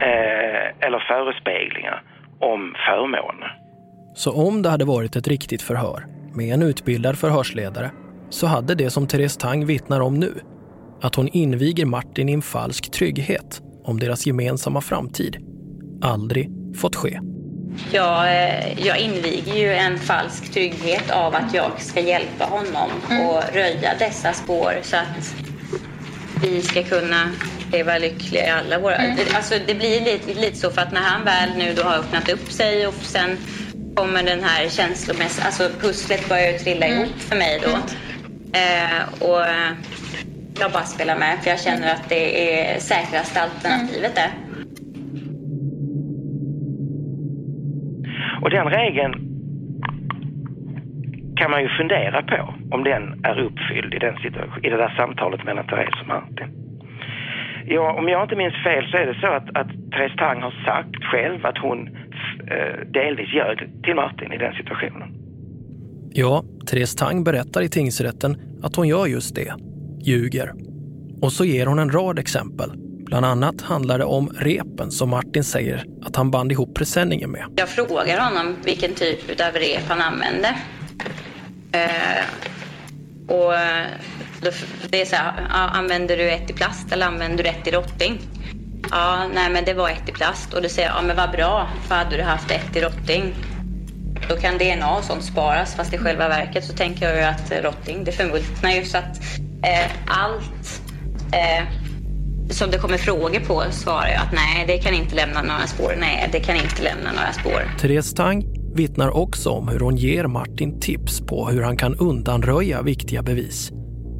eh, eller förespeglingar om förmåner. Så om det hade varit ett riktigt förhör med en utbildad förhörsledare så hade det som Therese Tang vittnar om nu, att hon inviger Martin i en falsk trygghet om deras gemensamma framtid, aldrig fått ske. Jag, eh, jag inviger ju en falsk trygghet av att jag ska hjälpa honom och röja dessa spår så att vi ska kunna leva lyckliga i alla våra... Mm. Det, alltså, det blir lite, lite så för att när han väl nu då har öppnat upp sig och sen kommer den här känslomässiga... Alltså pusslet börjar ju trilla Mm. ihop för mig då. Eh, och jag bara spelar med för jag känner att det är säkraste alternativet där. Och den regeln kan man ju fundera på om den är uppfylld i, den situation, i det där samtalet mellan Therese och Martin. Ja, om jag inte minns fel så är det så att, att Therese Tang har sagt själv att hon eh, delvis ljög till Martin i den situationen. Ja, Therese Tang berättar i tingsrätten att hon gör just det, ljuger. Och så ger hon en rad exempel. Bland annat handlar det om repen som Martin säger att han band ihop presenningen med. Jag frågar honom vilken typ av rep han använde. Eh, och då, det är så här, använder du ett i plast eller använder du ett i rotting? Ja, nej men det var ett i plast. Och då säger jag, ja men vad bra, för hade du haft ett i rotting då kan DNA och sånt sparas. Fast i själva verket så tänker jag ju att rotting, det förmultnar ju så att eh, allt eh, som det kommer frågor på svarar jag att nej, det kan inte lämna några spår. Nej, det kan inte lämna några spår. Therese Tang vittnar också om hur hon ger Martin tips på hur han kan undanröja viktiga bevis.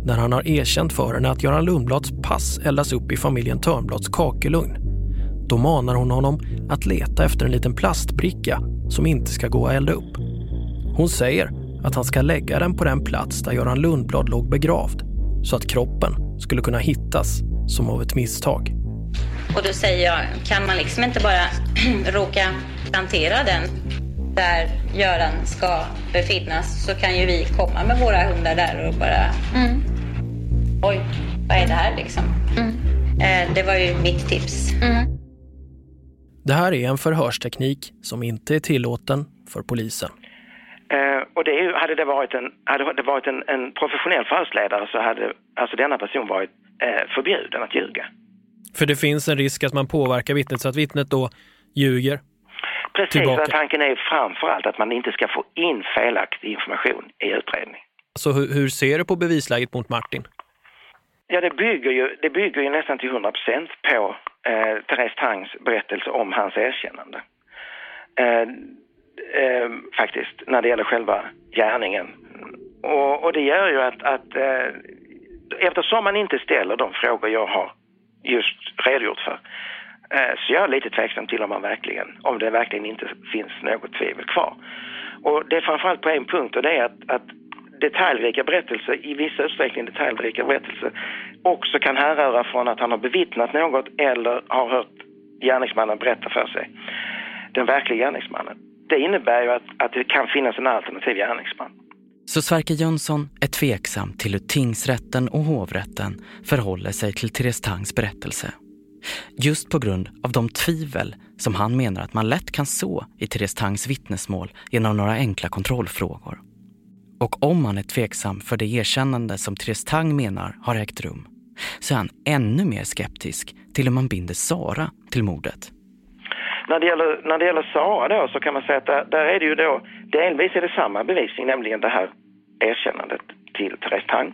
När han har erkänt för henne att Göran Lundblads pass eldas upp i familjen Törnblads kakelugn. Då manar hon honom att leta efter en liten plastbricka som inte ska gå att elda upp. Hon säger att han ska lägga den på den plats där Göran Lundblad låg begravd så att kroppen skulle kunna hittas som av ett misstag. Och då säger jag, kan man liksom inte bara <clears throat> råka plantera den där Göran ska befinnas så kan ju vi komma med våra hundar där och bara Mm. oj, vad är det här liksom? Eh, det var ju mitt tips. Det här är en förhörsteknik som inte är tillåten för polisen. Eh, och det är hade det varit, en, hade det varit en, en professionell förhörsledare så hade alltså denna person varit eh, förbjuden att ljuga. För det finns en risk att man påverkar vittnet så att vittnet då ljuger. Precis, Tillbaka. tanken är framför allt att man inte ska få in felaktig information i utredning. Så hur, hur ser du på bevisläget mot Martin? Ja, det bygger ju, det bygger ju nästan till 100 procent på eh, Therese Tangs berättelse om hans erkännande. Eh, eh, faktiskt, när det gäller själva gärningen. Och, och det gör ju att, att eh, eftersom man inte ställer de frågor jag har just redogjort för eh, så jag är lite tveksam till om man verkligen, om det verkligen inte finns något tvivel kvar. Och det är framförallt på en punkt och det är att, att detaljrika berättelser, i vissa utsträckning detaljrika berättelser, också kan härröra från att han har bevittnat något eller har hört gärningsmannen berätta för sig. Den verkliga gärningsmannen. Det innebär ju att, att det kan finnas en alternativ gärningsman. Så Sverker Jönsson är tveksam till hur tingsrätten och hovrätten förhåller sig till Therese Tangs berättelse. Just på grund av de tvivel som han menar att man lätt kan så i Therese Tangs vittnesmål genom några enkla kontrollfrågor. Och om han är tveksam för det erkännande som Therese Tang menar har ägt rum så är han ännu mer skeptisk till hur man binder Sara till mordet. När det, gäller, när det gäller Sara då så kan man säga att där, där är det ju då, delvis är det samma bevisning, nämligen det här erkännandet till Therese Tang.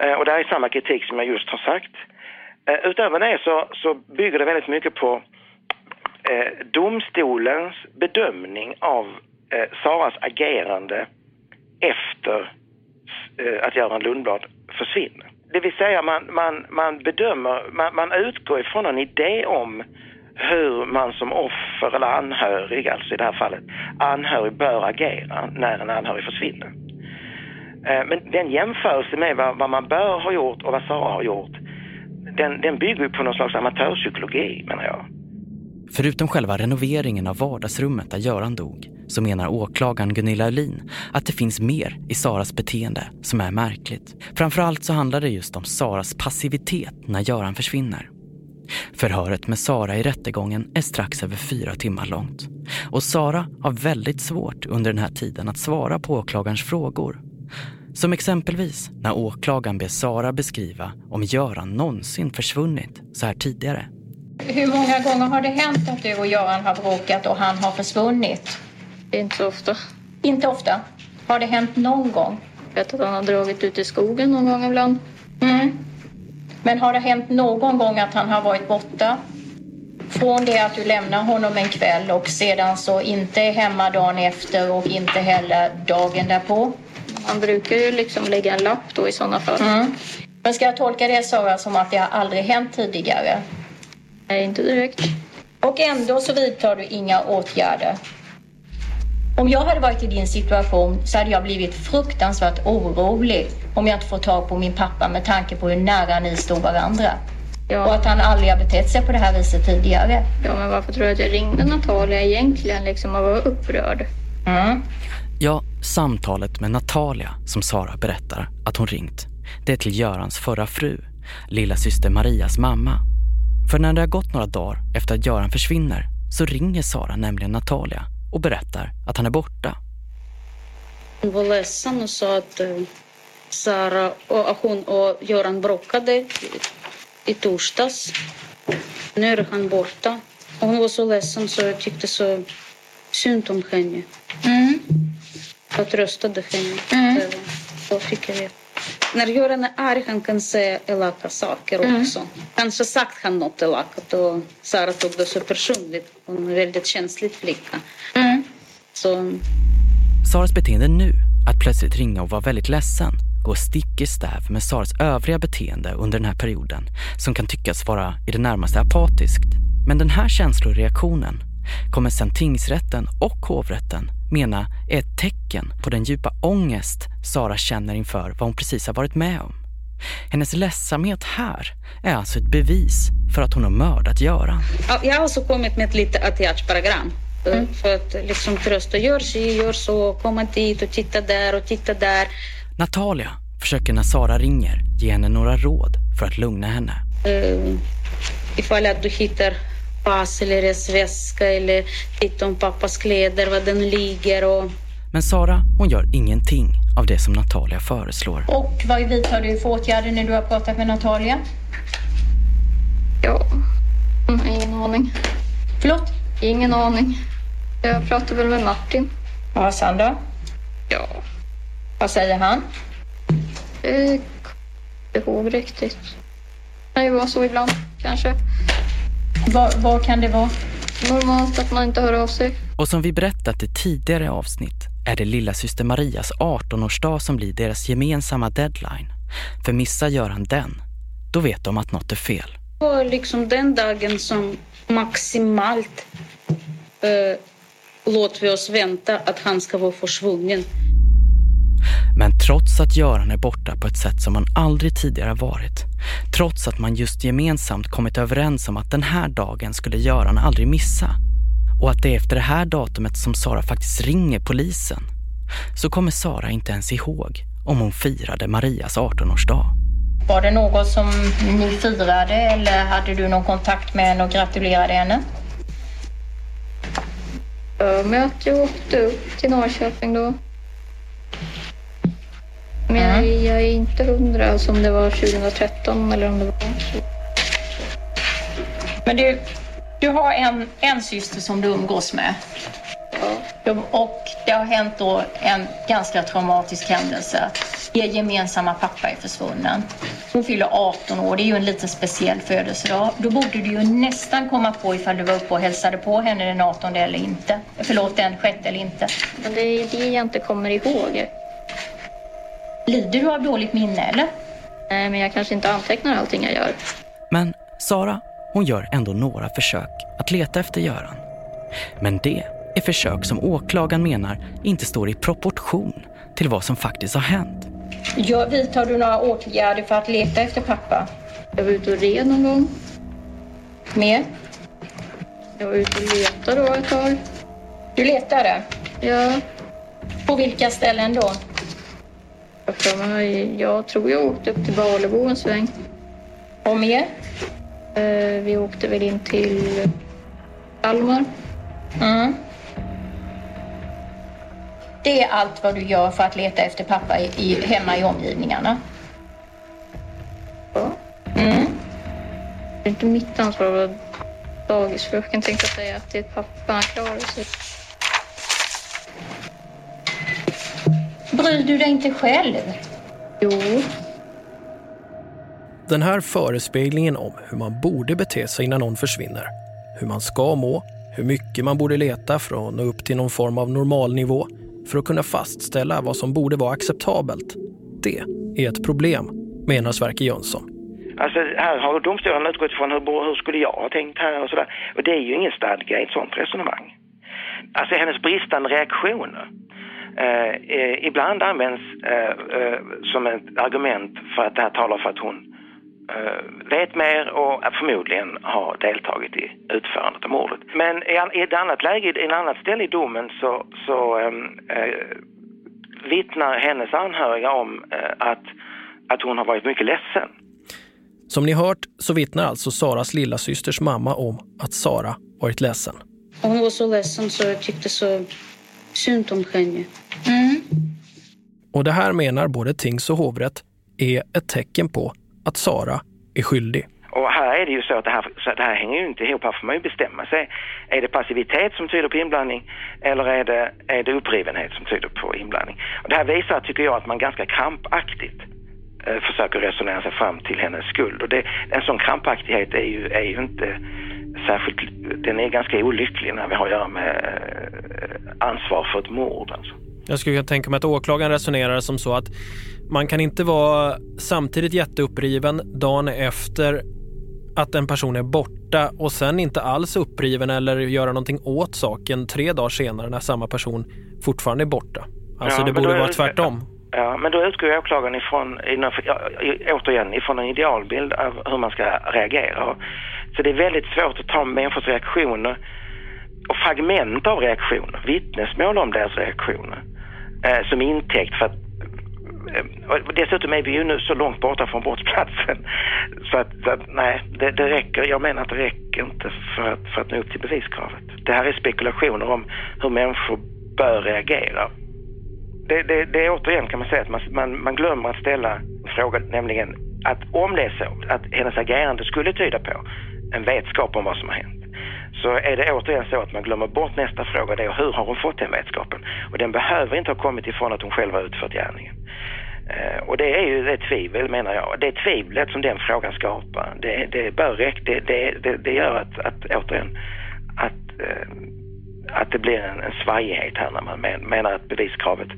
Eh, och det här är samma kritik som jag just har sagt. Eh, utöver det så, så bygger det väldigt mycket på eh, domstolens bedömning av eh, Saras agerande efter eh, att Göran Lundblad försvinner. Det vill säga man, man, man bedömer, man, man utgår ifrån en idé om hur man som offer eller anhörig, alltså i det här fallet anhörig, bör agera när en anhörig försvinner. Eh, men den jämförelse med vad, man bör ha gjort och vad Sara har gjort, den, den bygger ju på någon slags amatörpsykologi menar jag. Förutom själva renoveringen av vardagsrummet där Göran dog så menar åklagaren Gunilla Öhlin att det finns mer i Saras beteende som är märkligt. Framförallt så handlar det just om Saras passivitet när Göran försvinner. Förhöret med Sara i rättegången är strax över fyra timmar långt. Och Sara har väldigt svårt under den här tiden att svara på åklagarens frågor. Som exempelvis när åklagaren ber Sara beskriva om Göran någonsin försvunnit så här tidigare. Hur många gånger har det hänt att du och Göran har bråkat och han har försvunnit? Inte så ofta. Inte ofta. Har det hänt någon gång? Jag vet att han har dragit ut i skogen någon gång ibland. Mm. Men har det hänt någon gång att han har varit borta? Från det att du lämnar honom en kväll och sedan så inte är hemma dagen efter och inte heller dagen därpå? Man brukar ju liksom lägga en lapp då i sådana fall. Mm. Men ska jag tolka det Sara som att det har aldrig hänt tidigare? Nej, inte direkt. Och ändå så vidtar du inga åtgärder. Om jag hade varit i din situation så hade jag blivit fruktansvärt orolig om jag inte får tag på min pappa med tanke på hur nära ni stod varandra. Och att han aldrig har betett sig på det här viset tidigare. Ja, men varför tror du att jag ringde Natalia egentligen liksom och var upprörd? Mm. Ja, samtalet med Natalia som Sara berättar att hon ringt. Det är till Görans förra fru, lilla syster Marias mamma. För när det har gått några dagar efter att Göran försvinner så ringer Sara nämligen Natalia och berättar att han är borta. Hon var ledsen och sa att eh, Sara och hon och Göran bråkade i, torsdags. Nu är han borta. Och hon var så ledsen så jag tyckte så synd om henne. Mm. Jag tröstade henne. Mm. Så fick jag veta. När Göran är arg han kan säga elaka saker Mm. också. Kanske sagt han något elakat och Sara tog det så personligt. Hon är en väldigt känslig flicka. Mm. Så Saras beteende nu, att plötsligt ringa och vara väldigt ledsen, går stick i stäv med Saras övriga beteende under den här perioden som kan tyckas vara i det närmaste apatiskt. Men den här känsloreaktionen kommer sen tingsrätten och hovrätten mena är ett tecken på den djupa ångest Sara känner inför vad hon precis har varit med om. Hennes ledsamhet här är alltså ett bevis för att hon har mördat Göran. Ja, Jag har också kommit med ett litet åtgärdsprogram. eh, För att liksom trösta, gör si, gör så, komma dit och titta där och titta där. Natalia försöker när Sara ringer ge henne några råd för att lugna henne. Uh, ifall att du hittar pass eller resväska eller titta om pappas kläder, var den ligger och Men Sara, hon gör ingenting av det som Natalia föreslår. Och vad vidtar du för åtgärder när du har pratat med Natalia? Ja, ingen aning. Förlåt? Ingen aning. Jag pratade väl med Martin. Han då? Ja. Vad säger han? Jag kommer inte ihåg riktigt. Det kan ju vara så ibland, kanske. Vad, vad kan det vara? Normalt att man inte hör av sig. Och som vi berättat i tidigare avsnitt är det lilla syster Marias 18-årsdag som blir deras gemensamma deadline. För missar Göran den, då vet de att något är fel. Det var liksom den dagen som maximalt uh, låter vi oss vänta att han ska vara försvunnen. Men trots att Göran är borta på ett sätt som han aldrig tidigare varit, trots att man just gemensamt kommit överens om att den här dagen skulle Göran aldrig missa och att det är efter det här datumet som Sara faktiskt ringer polisen, så kommer Sara inte ens ihåg om hon firade Marias 18-årsdag. Var det något som ni firade eller hade du någon kontakt med henne och gratulerade henne? För mig att jag åkte upp till Norrköping då. Men jag, jag är inte hundra alltså om det var 2013 eller om det var... Men du, du har en, en syster som du umgås med. Ja. Och det har hänt då en ganska traumatisk händelse. Er gemensamma pappa är försvunnen. Hon fyller 18 år, det är ju en lite speciell födelsedag. Då borde du ju nästan komma på ifall du var uppe och hälsade på henne den 18 eller inte. Förlåt, den 6 eller inte. Men det är det jag inte kommer ihåg. Lider du av dåligt minne eller? Nej, men jag kanske inte antecknar allting jag gör. Men Sara, hon gör ändå några försök att leta efter Göran. Men det är försök som åklagaren menar inte står i proportion till vad som faktiskt har hänt. Ja, vidtar du några åtgärder för att leta efter pappa? Jag var ute och red någon gång. Mer? Jag var ute och letade då ett tag. Du letade? Ja. På vilka ställen då? Jag, för mig, jag tror jag åkte upp till Valebo en sväng. Och mer? Eh, vi åkte väl in till Kalmar. Mm. Det är allt vad du gör för att leta efter pappa i, hemma i omgivningarna? Ja. Mm. Det är inte mitt ansvar att vara dagisfröken tänkte jag säga att det är pappa, han klarar sig. Bryr du dig inte själv? Jo. Den här förespeglingen om hur man borde bete sig när någon försvinner, hur man ska må, hur mycket man borde leta för att nå upp till någon form av normalnivå för att kunna fastställa vad som borde vara acceptabelt. Det är ett problem, menar Sverker Jönsson. Alltså här har domstolen utgått ifrån hur, hur skulle jag ha tänkt här och sådär. Och det är ju ingen stadga i ett sånt resonemang. Alltså hennes bristande reaktioner. Eh, eh, ibland används eh, eh, som ett argument för att det här talar för att hon eh, vet mer och förmodligen har deltagit i utförandet av mordet. Men i, i ett annat läge, i ett annat ställe i domen så, så ehm, eh, vittnar hennes anhöriga om att, att hon har varit mycket ledsen. Som ni hört så vittnar alltså Saras lilla systers mamma om att Sara varit ledsen. Hon var så ledsen så jag tyckte så synd om henne. Mm. Och det här menar både tings och hovrätt är ett tecken på att Sara är skyldig. Och här är det ju så att det här, så det här hänger ju inte ihop. Här får man ju bestämma sig. Är det passivitet som tyder på inblandning eller är det, är det upprivenhet som tyder på inblandning? Och det här visar, tycker jag, att man ganska krampaktigt eh, försöker resonera sig fram till hennes skuld. Och det, en sån krampaktighet är ju, är ju inte särskilt, den är ganska olycklig när vi har att göra med eh, ansvar för ett mord. Alltså. Jag skulle kunna tänka mig att åklagaren resonerar som så att man kan inte vara samtidigt jätteuppriven dagen efter att en person är borta och sen inte alls uppriven eller göra någonting åt saken tre dagar senare när samma person fortfarande är borta. Alltså ja, det borde vara tvärtom. Ja, men då utgår åklagaren ifrån, återigen, ifrån en idealbild av hur man ska reagera. Så det är väldigt svårt att ta människors reaktioner och fragment av reaktioner, vittnesmål om deras reaktioner, eh, som intäkt för att eh, och dessutom är vi ju nu så långt borta från brottsplatsen. <laughs> Så att, så att nej, det, det, räcker. Jag menar att det räcker inte för att, för att nå upp till beviskravet. Det här är spekulationer om hur människor bör reagera. Det, det, det är återigen kan man säga att man, man, man glömmer att ställa frågan, nämligen att om det är så att hennes agerande skulle tyda på en vetskap om vad som har hänt så är det återigen så att man glömmer bort nästa fråga. Det är hur har hon fått den vetskapen? Och den behöver inte ha kommit ifrån att hon själv har utfört gärningen. Eh, och det är ju det tvivel menar jag. Det tvivlet som den frågan skapar, det, det bör räcka, det, det, det, gör att, att återigen, att, eh, att det blir en, en svajighet här när man men, menar att beviskravet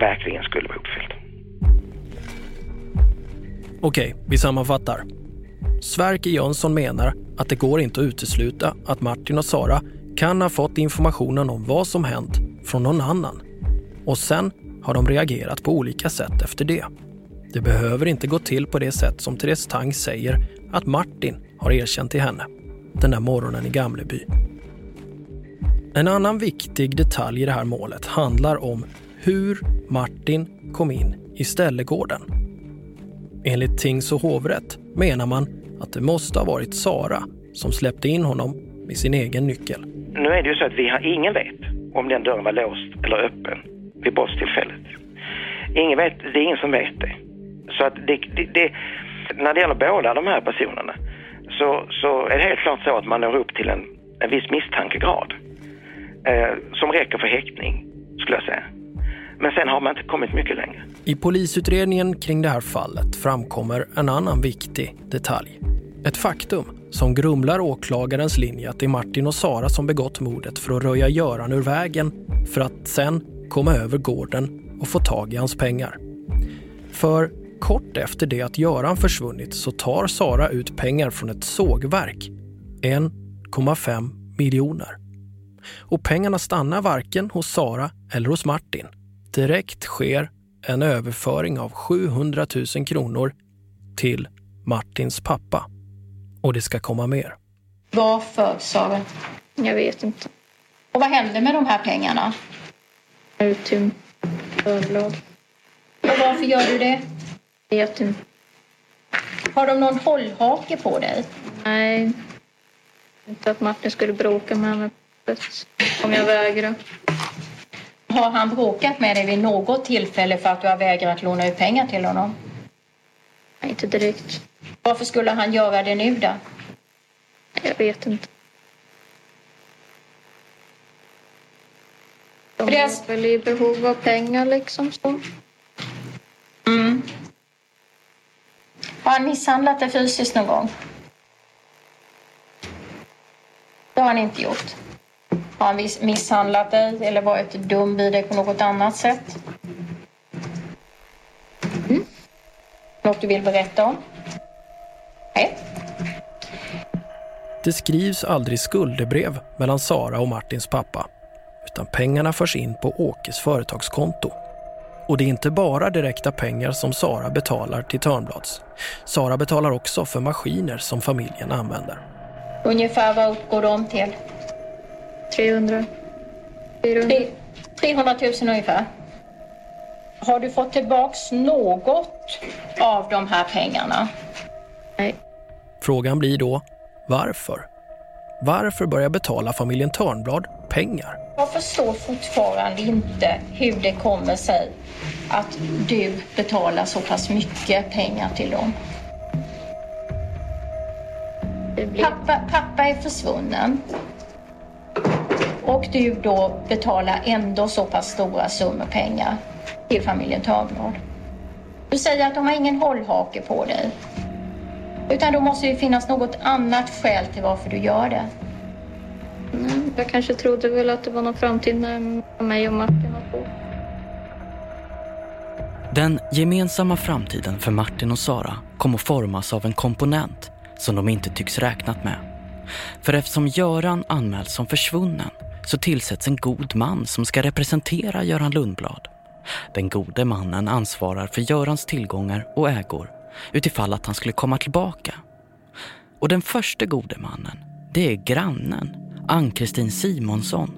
verkligen skulle vara uppfyllt. Okej, vi sammanfattar. Sverker Jönsson menar att det går inte att utesluta att Martin och Sara kan ha fått informationen om vad som hänt från någon annan. Och sen har de reagerat på olika sätt efter det. Det behöver inte gå till på det sätt som Therese Tang säger att Martin har erkänt till henne den där morgonen i Gamleby. En annan viktig detalj i det här målet handlar om hur Martin kom in i Ställegården. Enligt tings och hovrätt menar man att det måste ha varit Sara som släppte in honom med sin egen nyckel. Nu är det ju så att vi har, ingen vet om den dörren var låst eller öppen vid brottstillfället. Ingen vet, det är ingen som vet det. Så att det, det, det, när det gäller båda de här personerna så, så är det helt klart så att man når upp till en, en viss misstankegrad eh, som räcker för häktning, skulle jag säga. Men sen har man inte kommit mycket längre. I polisutredningen kring det här fallet framkommer en annan viktig detalj. Ett faktum som grumlar åklagarens linje att det är Martin och Sara som begått mordet för att röja Göran ur vägen för att sen komma över gården och få tag i hans pengar. För kort efter det att Göran försvunnit så tar Sara ut pengar från ett sågverk. 1,5 miljoner. Och pengarna stannar varken hos Sara eller hos Martin. Direkt sker en överföring av 700 000 kronor till Martins pappa. Och det ska komma mer. Varför, Sara? Jag vet inte. Och vad hände med de här pengarna? Uttömt ölblad. Och varför gör du det? Jag vet inte. Har de någon hållhake på dig? Nej. Inte att Martin skulle bråka med mig om jag vägrar. Har han bråkat med dig vid något tillfälle för att du har vägrat låna ut pengar till honom? Inte direkt. Varför skulle han göra det nu då? Jag vet inte. De Deras... är väl i behov av pengar liksom. Så. Mm. Har han misshandlat dig fysiskt någon gång? Det har han inte gjort. Har han misshandlat dig eller varit dum vid dig på något annat sätt? Mm. Något du vill berätta om? Nej. Det skrivs aldrig skuldebrev mellan Sara och Martins pappa utan pengarna förs in på Åkes företagskonto. Och det är inte bara direkta pengar som Sara betalar till Törnblads. Sara betalar också för maskiner som familjen använder. Ungefär vad uppgår de till? 300. 400. 300 000 ungefär. Har du fått tillbaks något av de här pengarna? Nej. Frågan blir då, varför? Varför börja betala familjen Törnblad pengar? Jag förstår fortfarande inte hur det kommer sig att du betalar så pass mycket pengar till dem. Pappa, pappa är försvunnen. Och du då betalar ändå så pass stora summor pengar till familjen Törnblad. Du säger att de har ingen hållhake på dig. Utan då måste det finnas något annat skäl till varför du gör det. Nej, jag kanske trodde väl att det var någon framtid med mig och Martin och så. Den gemensamma framtiden för Martin och Sara kom att formas av en komponent som de inte tycks räknat med. För eftersom Göran anmäls som försvunnen så tillsätts en god man som ska representera Göran Lundblad. Den gode mannen ansvarar för Görans tillgångar och ägor utifall att han skulle komma tillbaka. Och den första gode mannen, det är grannen, Ann-Kristin Simonsson.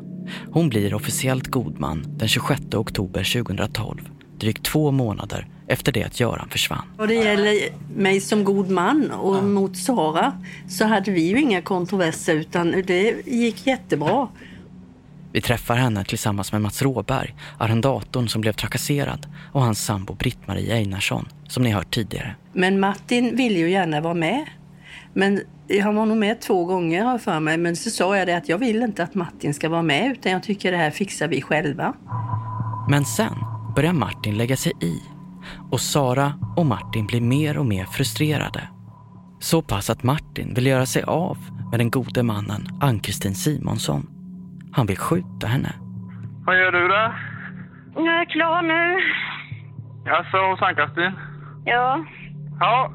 Hon blir officiellt godman den 26 oktober 2012, drygt två månader efter det att Göran försvann. Vad det gäller mig som god man och mot Sara så hade vi ju inga kontroverser utan det gick jättebra. Vi träffar henne tillsammans med Mats Råberg, arrendatorn som blev trakasserad och hans sambo Britt-Marie Einarsson, som ni hört tidigare. Men Martin ville ju gärna vara med. Men han var nog med två gånger har för mig. Men så sa jag det att jag vill inte att Martin ska vara med utan jag tycker det här fixar vi själva. Men sen börjar Martin lägga sig i och Sara och Martin blir mer och mer frustrerade. Så pass att Martin vill göra sig av med den gode mannen Ann-Kristin Simonsson. Han vill skjuta henne. Vad gör du då? Jag är klar nu. Alltså, hos Ann-Kristin? Ja. Ja.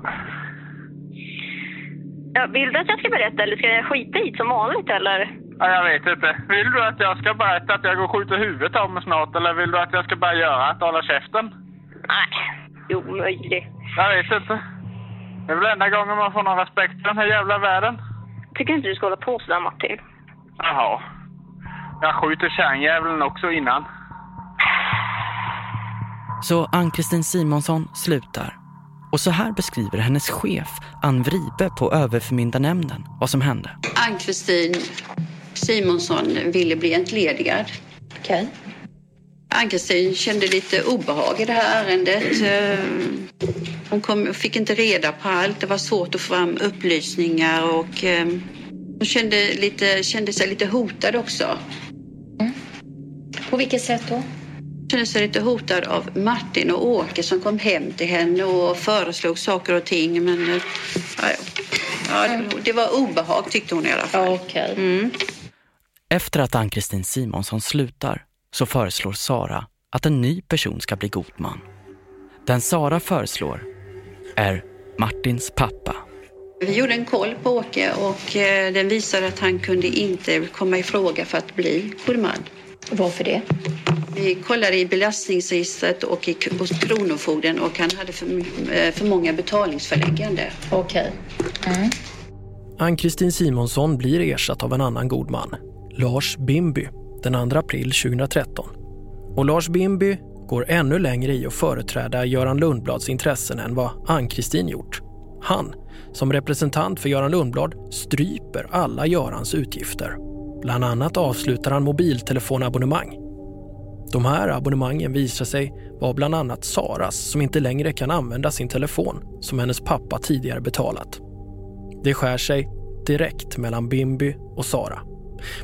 ja. Vill du att jag ska berätta eller ska jag skita i som vanligt eller? ja. Jag vet inte. Vill du att jag ska berätta att jag går och skjuter huvudet av mig snart eller vill du att jag ska bara göra att hålla käften? Nej, omöjligt. Jag vet inte. Det är väl enda gången man får någon respekt för den här jävla världen. Tycker inte du ska hålla på sådär Martin. Jaha. Jag skjuter kärnjäveln också innan. Så Ann-Kristin Simonsson slutar. Och så här beskriver hennes chef, Ann Vribe på överförmyndarnämnden, vad som hände. Ann-Kristin Simonsson ville bli entledigad. Okej. Ann-Kristin kände lite obehag i det här ärendet. Eh, Hon kom, fick inte reda på allt. Det var svårt att få fram upplysningar och eh, hon kände, lite, kände sig lite hotad också. På vilket sätt då? Kände sig lite hotad av Martin och Åke som kom hem till henne och föreslog saker och ting. Men eh, ja, ja, det, det var obehag tyckte hon i alla fall. Okej. Mm. Efter att Ann-Kristin Simonsson slutar så föreslår Sara att en ny person ska bli god man. Den Sara föreslår är Martins pappa. Vi gjorde en koll på Åke och eh, den visade att han kunde inte komma i fråga för att bli god man. Varför det? Vi kollade i belastningsregistret och i, hos Kronofogden och han hade för, eh, för många betalningsförläggande. Okej. Mm. Ann-Kristin Simonsson blir ersatt av en annan god man, Lars Bimby, den 2 april 2013. Och Lars Bimby går ännu längre i att företräda Göran Lundblads intressen än vad Ann-Kristin gjort. Han, som representant för Göran Lundblad, stryper alla Görans utgifter. Bland annat avslutar han mobiltelefonabonnemang. De här abonnemangen visar sig vara bland annat Saras som inte längre kan använda sin telefon som hennes pappa tidigare betalat. Det skär sig direkt mellan Bimby och Sara.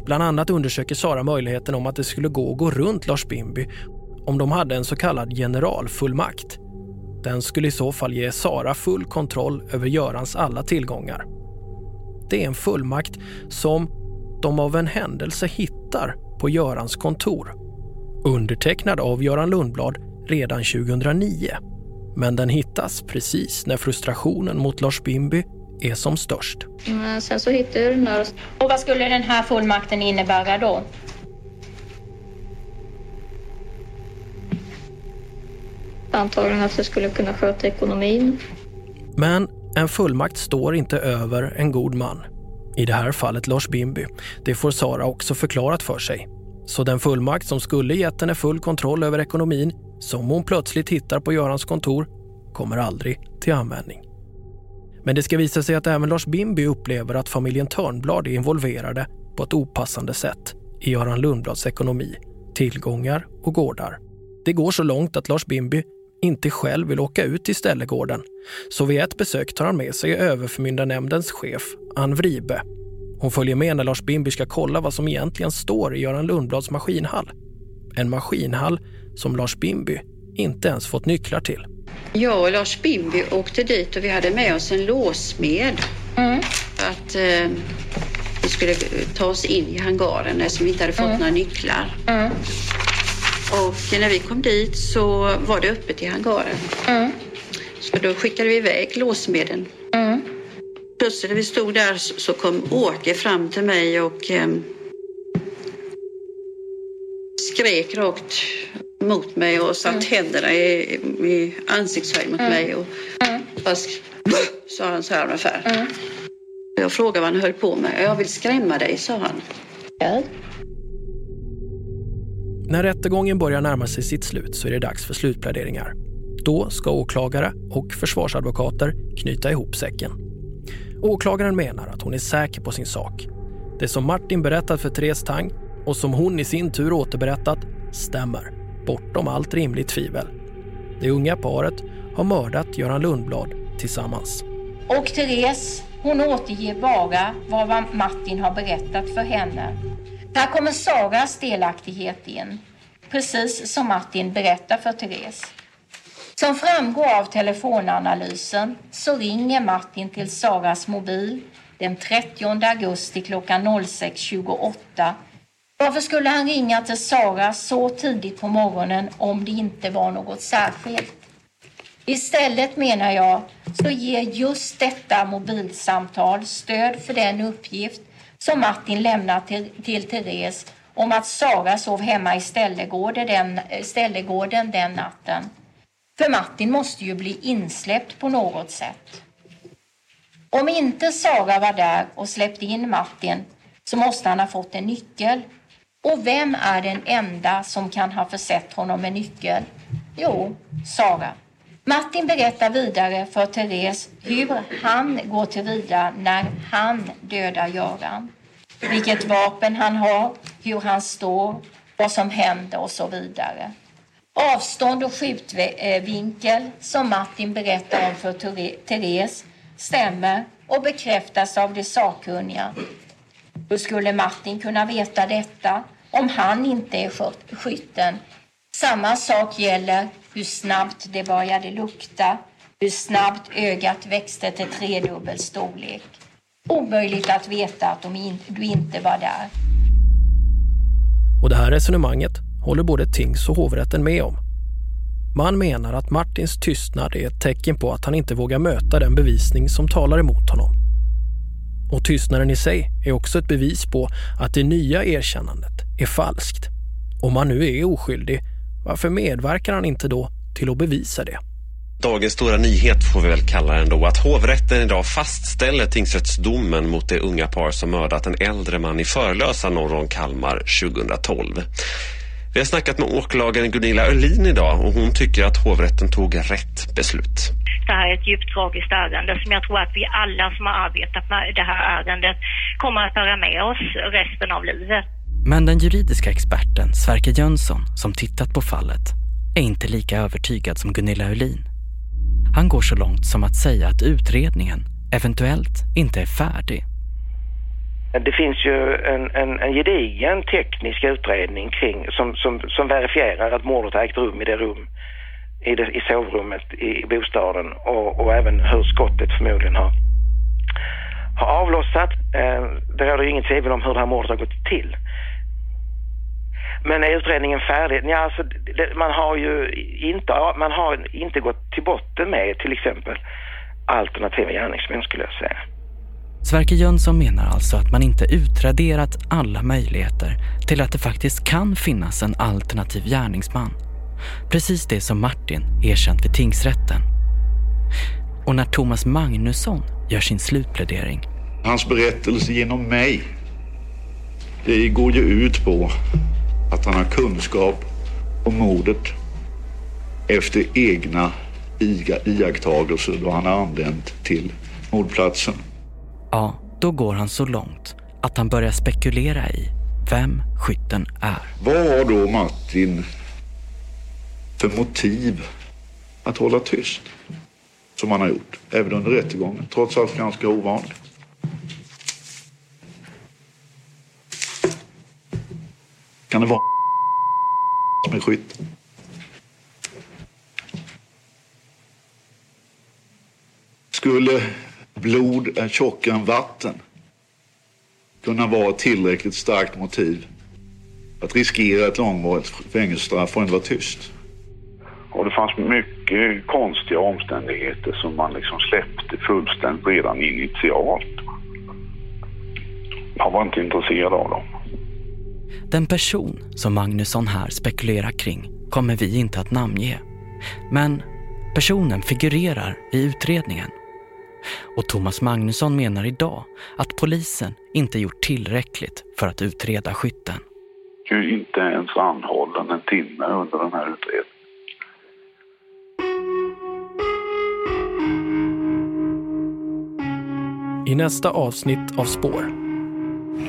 Bland annat undersöker Sara möjligheten om att det skulle gå att gå runt Lars Bimby om de hade en så kallad generalfullmakt. Den skulle i så fall ge Sara full kontroll över Görans alla tillgångar. Det är en fullmakt som de av en händelse hittar på Görans kontor. Undertecknad av Göran Lundblad redan 2009. Men den hittas precis när frustrationen mot Lars Bimby är som störst. Mm, sen så hittade jag den där. Och vad skulle den här fullmakten innebära då? Antagligen att jag skulle kunna sköta ekonomin. Men en fullmakt står inte över en god man. I det här fallet Lars Bimby. Det får Sara också förklarat för sig. Så den fullmakt som skulle gett henne full kontroll över ekonomin, som hon plötsligt hittar på Görans kontor, kommer aldrig till användning. Men det ska visa sig att även Lars Bimby upplever att familjen Törnblad är involverade på ett opassande sätt i Göran Lundblads ekonomi, tillgångar och gårdar. Det går så långt att Lars Bimby inte själv vill åka ut till ställegården. Så vid ett besök tar han med sig överförmyndarnämndens chef Ann Vribe. Hon följer med när Lars Bimby ska kolla vad som egentligen står i Göran Lundblads maskinhall. En maskinhall som Lars Bimby inte ens fått nycklar till. Jag och Lars Bimby åkte dit och vi hade med oss en låsmed. Mm. Att eh, vi skulle ta oss in i hangaren eftersom vi inte hade fått Mm. några nycklar. Mm. Och när vi kom dit så var det öppet i hangaren. Mm. Så då skickade vi iväg låsmeden. Mm. Plötsligt när vi stod där så kom Åke fram till mig och eh, skrek rakt mot mig och satt händerna i, i ansiktshöjd mot Mm. mig. Och bara sk- <sniffs> sa han så här ungefär. Mm. Jag frågade vad han höll på med. Jag vill skrämma dig, sa han. När rättegången börjar närma sig sitt slut så är det dags för slutpläderingar. Då ska åklagare och försvarsadvokater knyta ihop säcken. Åklagaren menar att hon är säker på sin sak. Det som Martin berättat för Therese Tang och som hon i sin tur återberättat stämmer, bortom allt rimligt tvivel. Det unga paret har mördat Göran Lundblad tillsammans. Och Therese, hon återger bara vad Martin har berättat för henne. Här kommer Saras delaktighet in, precis som Martin berättar för Therese. Som framgår av telefonanalysen så ringer Martin till Saras mobil den 30 augusti klockan 06.28. Varför skulle han ringa till Sara så tidigt på morgonen om det inte var något särskilt? Istället menar jag så ger just detta mobilsamtal stöd för den uppgift som Martin lämnat till, till Therese om att Sara sov hemma i Ställegården den, Ställegården den natten. För Martin måste ju bli insläppt på något sätt. Om inte Sara var där och släppte in Martin så måste han ha fått en nyckel. Och vem är den enda som kan ha försett honom med nyckel? Jo, Sara. Martin berättar vidare för Therese hur han går till vida när han dödar Göran. Vilket vapen han har, hur han står, vad som händer och så vidare. Avstånd och skjutvinkel som Martin berättar om för Therese stämmer och bekräftas av de sakkunniga. Hur skulle Martin kunna veta detta om han inte är skytten? Samma sak gäller hur snabbt det började lukta, hur snabbt ögat växte till tredubbel storlek. Omöjligt att veta att in, du inte var där. Och det här resonemanget håller både tings och hovrätten med om. Man menar att Martins tystnad är ett tecken på att han inte vågar möta den bevisning som talar emot honom. Och tystnaden i sig är också ett bevis på att det nya erkännandet är falskt. Om han nu är oskyldig, varför medverkar han inte då till att bevisa det? Dagens stora nyhet får vi väl kalla den då, att hovrätten idag fastställer tingsrättsdomen mot det unga par som mördat en äldre man i Förlösa norr om Kalmar 2012. Vi har snackat med åklagaren Gunilla Öhlin idag och hon tycker att hovrätten tog rätt beslut. Det här är ett djupt tragiskt ärende som jag tror att vi alla som har arbetat med det här ärendet kommer att föra med oss resten av livet. Men den juridiska experten Sverker Jönsson, som tittat på fallet, är inte lika övertygad som Gunilla Öhlin. Han går så långt som att säga att utredningen eventuellt inte är färdig. Det finns ju en, en, en gedigen teknisk utredning kring, som, som, som verifierar att mordet har ägt rum i det rum i, det, i sovrummet i bostaden och, och även hur skottet förmodligen har, har avlossat. Eh, det råder ju inget tvivel om hur det här mordet har gått till. Men är utredningen färdig? Ja, alltså, det, man har ju inte, man har inte gått till botten med till exempel alternativa gärningsmän skulle jag säga. Sverker Jönsson menar alltså att man inte utraderat alla möjligheter till att det faktiskt kan finnas en alternativ gärningsman. Precis det som Martin erkänt vid tingsrätten. Och när Thomas Magnusson gör sin slutplädering. Hans berättelse genom mig, det går ju ut på att han har kunskap om mordet efter egna iakttagelser då han har anlänt till mordplatsen. Ja, då går han så långt att han börjar spekulera i vem skytten är. Vad har då Martin för motiv att hålla tyst? Som han har gjort, även under rättegången. Trots allt ganska ovanligt. Kan det vara som är skytt? Skulle blod eh, är tjockare än vatten kunna vara ett tillräckligt starkt motiv att riskera ett långvarigt fängelsestraff och inte vara tyst. Och det fanns mycket konstiga omständigheter som man liksom släppte fullständigt redan initialt. Jag var inte intresserad av dem. Den person som Magnusson här spekulerar kring kommer vi inte att namnge. Men personen figurerar i utredningen. Och Thomas Magnusson menar idag att polisen inte gjort tillräckligt för att utreda skytten. Ju inte ens anhållen en timme under den här utredningen. I nästa avsnitt av Spår.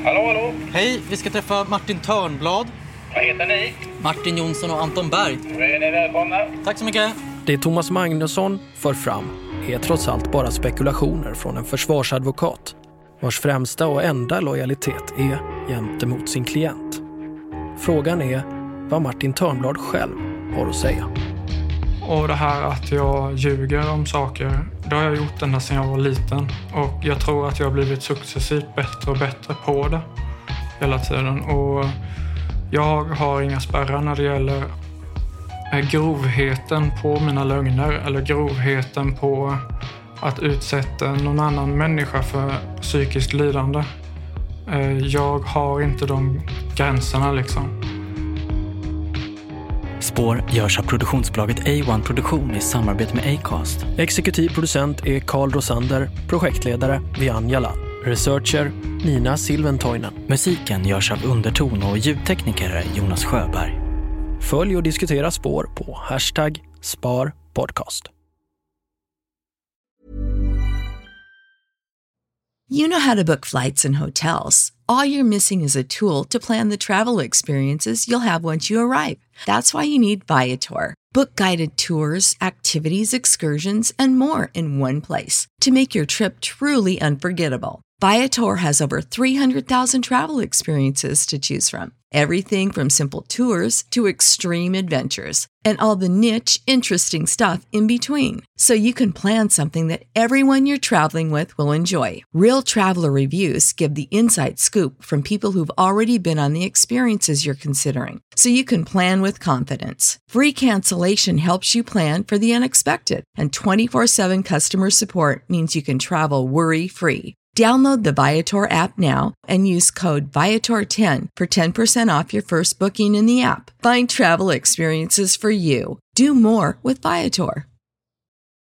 Hallå, hallå! Hej, vi ska träffa Martin Törnblad. Vad heter ni? Martin Jonsson och Anton Berg. Då är ni välkomna. Tack så mycket. Det Thomas Magnusson för fram är trots allt bara spekulationer från en försvarsadvokat vars främsta och enda lojalitet är gentemot sin klient. Frågan är vad Martin Törnblad själv har att säga. Och det här att jag ljuger om saker, det har jag gjort ända sedan jag var liten. Och jag tror att jag har blivit successivt bättre och bättre på det hela tiden. Och jag har inga spärrar när det gäller eh, grovheten på mina lögner eller grovheten på att utsätta någon annan människa för psykiskt lidande. Eh, jag har inte de gränserna liksom. Spår görs av produktionsbolaget A1 Produktion i samarbete med Acast. Exekutiv producent är Carl Rosander, projektledare Vian Jalal. Researcher Nina Silventoinen. Musiken görs av Underton och ljudtekniker Jonas Sjöberg. Följ och diskutera spår på hashtag sparpodcast. You know how to book flights and hotels. All you're missing is a tool to plan the travel experiences you'll have once you arrive. That's why you need Viator. Book guided tours, activities, excursions, and more in one place to make your trip truly unforgettable. Viator has over 300,000 travel experiences to choose from. Everything from simple tours to extreme adventures and all the niche, interesting stuff in between. So you can plan something that everyone you're traveling with will enjoy. Real traveler reviews give the inside scoop from people who've already been on the experiences you're considering. So you can plan with confidence. Free cancellation helps you plan for the unexpected. And 24 7 customer support means you can travel worry free. Download the Viator app now and use code Viator10 for 10% off your first booking in the app. Find travel experiences for you. Do more with Viator.